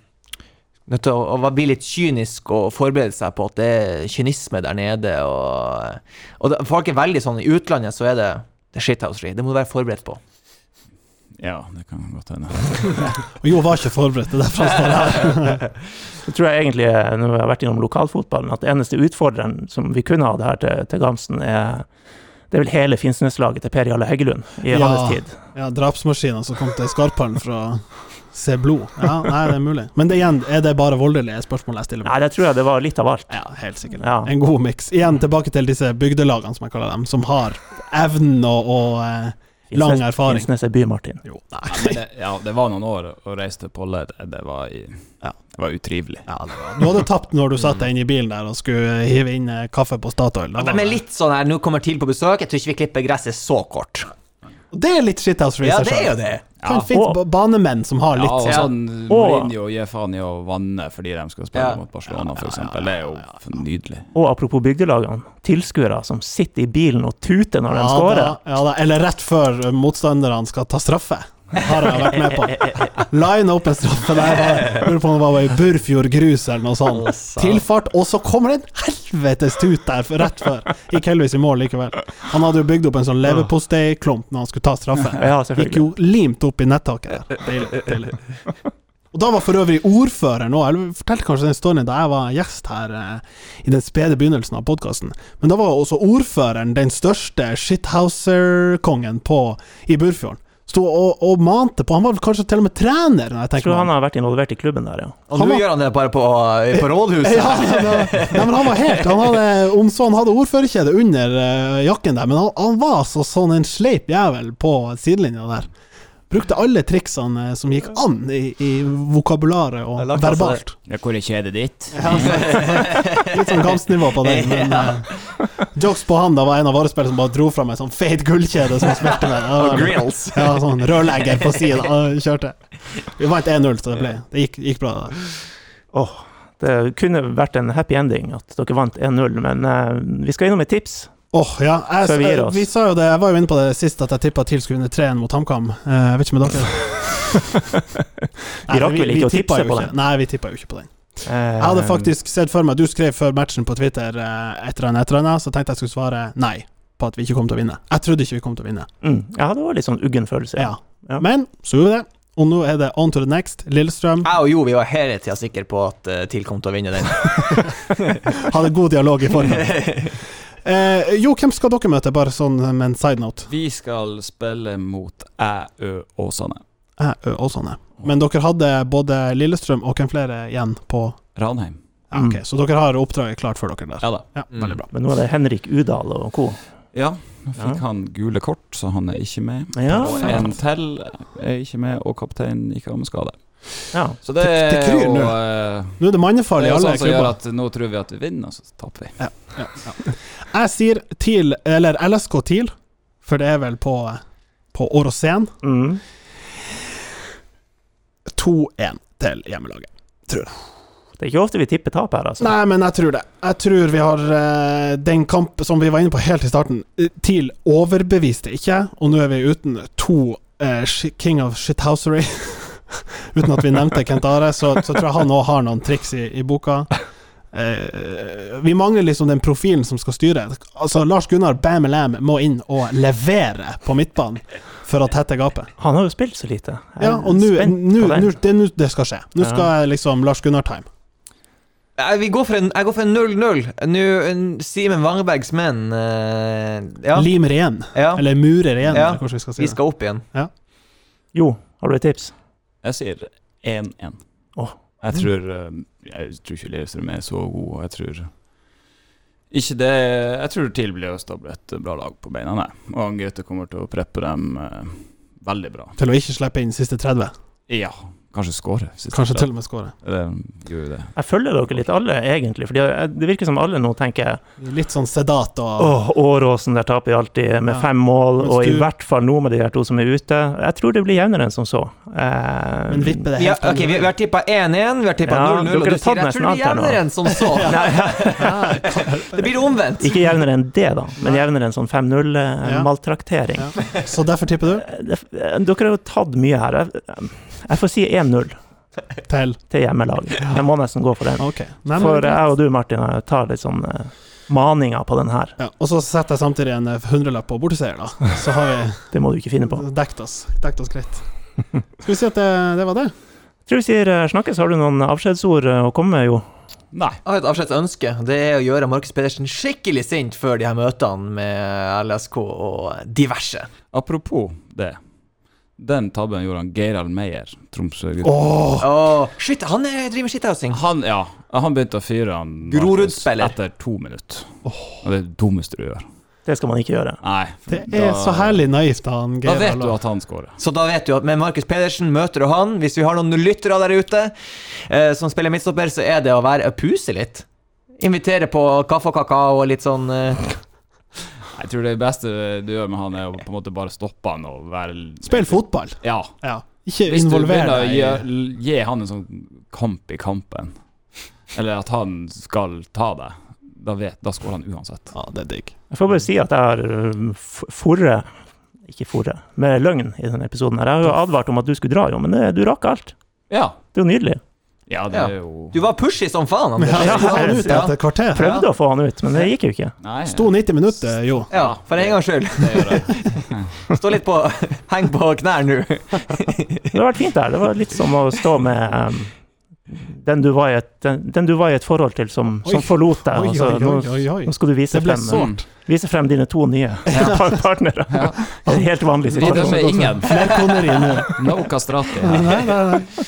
Nødt til å, å bli litt kynisk og forberede seg på at det er kynisme der nede. Og, og det, folk er veldig sånn I utlandet så er det det er shithousery. Det må du være forberedt på. Ja, det kan godt hende. Og <laughs> Jo var ikke forberedt, det er derfor han står her. <laughs> Så tror jeg egentlig, når vi har vært innom lokalfotballen, at det eneste utfordreren som vi kunne hatt her til, til Gamsen, er det er vel hele Finnsnes-laget til Per Jarle Heggelund i Ja. hans tid. Ja, drapsmaskinen som kom til Skarphallen for å se blod. Ja, nei, det er mulig. Men det, igjen, er det bare voldelige spørsmål jeg stiller meg? Nei, det tror jeg det var litt av alt. Ja, helt sikkert. Ja. En god miks. Igjen tilbake til disse bygdelagene, som jeg kaller dem, som har evnen og, og eh, lang erfaring. Finnsnes er by, Martin. Jo, Ja, nei. men det, ja, det var noen år å reise til Polle. Det, det, var, i, Ja. det var utrivelig. Ja, det var. Du hadde tapt når du satt deg inn i bilen der og skulle hive inn eh, kaffe på Statoil. Da Og de er litt sånn her Nå kommer TIL på besøk, jeg tror ikke vi klipper gresset så kort. Det er litt shithouse Ja, det er jo det. Kan Ja. finnes Og- banemenn som har Ja, litt Ja. sånn Og- Mourinho gir faen i å vanne fordi de skal spille Ja. mot Barcelona, Ja, ja, for ja, eksempel. Det er jo nydelig. Og apropos bygdelagene, tilskuere som sitter i bilen og tuter når de ja, scorer. ja, da. Eller rett før motstanderne skal ta straffe. Har jeg vært med på. Line opp en straffe der. var- Lurer på om det var i Burfjord grus eller noe sånt. Tilfart, og så kommer det en helvetes tut der rett før. Gikk heldigvis i mål likevel. Han hadde jo bygd opp en sånn leverposteiklump når han skulle ta straffe. Gikk jo limt opp i nettaket der. Deilig. deilig. Og da var for øvrig ordføreren òg. Jeg fortalte kanskje den storyen da jeg var gjest her eh, i den spede begynnelsen av podkasten. Men da var også ordføreren den største shithouser-kongen i Burfjorden. Sto og, og mante på Han var kanskje til og med trener, når jeg tenker tror han har vært involvert i klubben der, ja. Og Han nå var- gjør han det bare på, på rådhuset. Ja, ja, ja, men han var helt Han hadde, om så han hadde ordførerkjede under uh, jakken der, men han, han var så sånn en sleip jævel på sidelinja der. Brukte alle triksene eh, som gikk an i, i vokabularet og Jeg lagt altså- verbalt. Ja, hvor er kjedet ditt? Ja, <laughs> litt sånn gamsnivå på den, <laughs> men uh, jokes på han da var en av våre spillere som bare dro fram en sånn feit gullkjede som han spilte med. <laughs> Og grills. Ja, sånn rørlegger på sida og kjørte. Vi vant 1-0, så det ble Det gikk, gikk bra. Åh, det kunne vært en happy ending at dere vant 1-0, men uh, vi skal innom et tips. Åh, ja. Jeg, Før vi gir oss. vi sa jo det, jeg var jo inne på det sist, at jeg tippa TIL skulle vinne 3-1 mot HamKam. Eh, Jeg vet ikke med dere. <laughs> Vi rakk vel ikke å tipse på ikke. den. Nei, vi tippa jo ikke på den. Eh, Jeg hadde faktisk sett for meg Du skrev før matchen på Twitter eh, et eller annet, et eller annet, så tenkte jeg skulle svare nei på at vi ikke kom til å vinne. Jeg trodde ikke vi kom til å vinne. mm, Ja, det var litt sånn uggen følelse. Ja. Ja. Men så gjorde vi det, og nå er det on to the next. Lillestrøm Jeg og Jo vi var hele tida sikre på at uh, TIL kom til å vinne den. <laughs> hadde god dialog i formen. <laughs> Eh, jo, hvem skal dere møte, bare sånn med en side note? Vi skal spille mot Æ, Ø, Åsane. Æ, ø, og sånne. Men dere hadde både Lillestrøm og hvem flere igjen på Ranheim. ja, ok, Så dere har oppdraget klart for dere der? Ja da. Ja, Mm. Veldig bra. Men nå er det Henrik Udal og co. Ja, nå fikk Ja. han gule kort, så han er ikke med. Ja, og en til er ikke med, og kapteinen gikk av med skade. ja. Så det, Det- det er kryr nå. eh, Nå er det Det mannefarlig er i jo alle sånn som gjør klubber. at nå tror vi at vi vinner, og så taper vi. Jeg sier TIL, eller LSK TIL, for det er vel på, på Åråsen. Mm. 2-1 til hjemmelaget. Det er ikke ofte vi tipper tap her, altså. Nei, men jeg tror det. Jeg tror vi har uh, den kamp som vi var inne på helt i starten. eh, TIL overbeviste ikke, og nå er vi uten to uh, King of Shithousery. <laughs> uten at vi nevnte Kent Are, så, så tror jeg han òg har noen triks i, i boka. Eh, vi mangler liksom den profilen som skal styre. Altså Lars Gunnar Bam Lam må inn og levere på midtbanen for å tette gapet. Han har jo spilt så lite. Jeg Ja, og nå det nå det skal skje. Nå skal liksom Lars Gunnar-time. Jeg, går for en, jeg går for en 0-0. Nå, en Simen Wangebergs menn uh, Ja, Limer igjen. ja, Eller murer igjen, Ja. eller vi skal si vi skal opp igjen. Jo, har du et tips? Jeg sier 1-1. Oh. Jeg tror eh, Jeg tror ikke Lillestrøm er så god, og jeg tror ikke det Jeg tror TIL blir å stable et bra lag på beina, nei. Og Gaute kommer til å preppe dem eh, veldig bra. Til å ikke slippe inn siste 30. Ja, kanskje skåre. Kanskje til og med skåre. Jeg følger dere litt alle, egentlig. For det virker som alle nå tenker Litt sånn sedat og Åh, Åråsen, der taper vi alltid med Ja. fem mål, Mens og i hvert fall nå med de her to som er ute. Jeg tror det blir jevnere enn som så. Eh, Men vippe det helt ok, vi, vi har tippa 1-1, vi har tippa 0-0, ja, og du sier jeg tror det blir jevnere enn som så. <laughs> <laughs> det blir omvendt. Ikke jevnere enn det, da, men jevnere enn sånn 5-0-maltraktering. Ja. Så derfor tipper du Dere har jo tatt mye her. Jeg, jeg får si 1-0 til til hjemmelaget. Jeg må nesten gå for den. Okay. Nei, men- For jeg og du, Martin, tar litt sånn eh, maninger på den her. ja. Og så setter jeg samtidig en eh, hundrelapp på borteseier, da. Så har <laughs> Det må du ikke finne på. dekt oss. Dekt oss greit. Skal vi si at det, det var det? Jeg tror vi sier eh, snakkes. Har du noen avskjedsord å komme med, jo? Nei. Jeg har et avskjedsønske. Det er å gjøre Markus Pedersen skikkelig sint før de her møtene med LSK og diverse. Apropos det. Den tabben gjorde han Geirald Meyer, Tromsø-gutten. Åh! oh, shit, han er, driver med shithousing. Han, ja, han begynte å fyre han Markus Grorud-spiller. etter to minutter. Og det er det dummeste du gjør. Det skal man ikke gjøre. Nei. Det er så herlig naivt av han Da vet du at han scorer. Så da vet du at med Markus Pedersen møter du han. Hvis vi har noen lyttere der ute eh, som spiller midtstopper, så er det å være å puse litt. Invitere på kaffe og kakao og litt sånn eh, Jeg tror det beste du gjør med han, er å på en måte bare stoppe han og være Spill fotball. Ja. Ja. Ikke Hvis involver deg gi, gi han en sånn kamp i kampen, eller at han skal ta deg, da, vet, da skårer han uansett. Ja, det er digg. Jeg får bare si at jeg har uh, forre Ikke forre, med løgn i denne episoden. her. Jeg har jo advart om at du skulle dra, jo, men du rakk alt. Ja. Det er jo nydelig. Ja, det er jo Du var pushy som faen, Anders. Ja, han ut etter et kvarter. Prøvde å få han ut, men det gikk jo ikke. Nei, Sto 90 minutter, jo. Ja, for en gangs skyld. det gjør jeg. <laughs> Stå litt på Heng på knær nå. Det har vært fint der. Det var litt som å stå med um, den, du var i et, den, den du var i et forhold til, som, som forlot deg. Oi, og så oi, nå, oi, oi, oi. nå skal du vise Det ble frem, sårt. vise frem dine to nye <laughs> par partnere. Ja. En helt vanlig Vi situasjon. dømmer ingen. Flerkoneri nå. No castrati. Nei, nei, nei.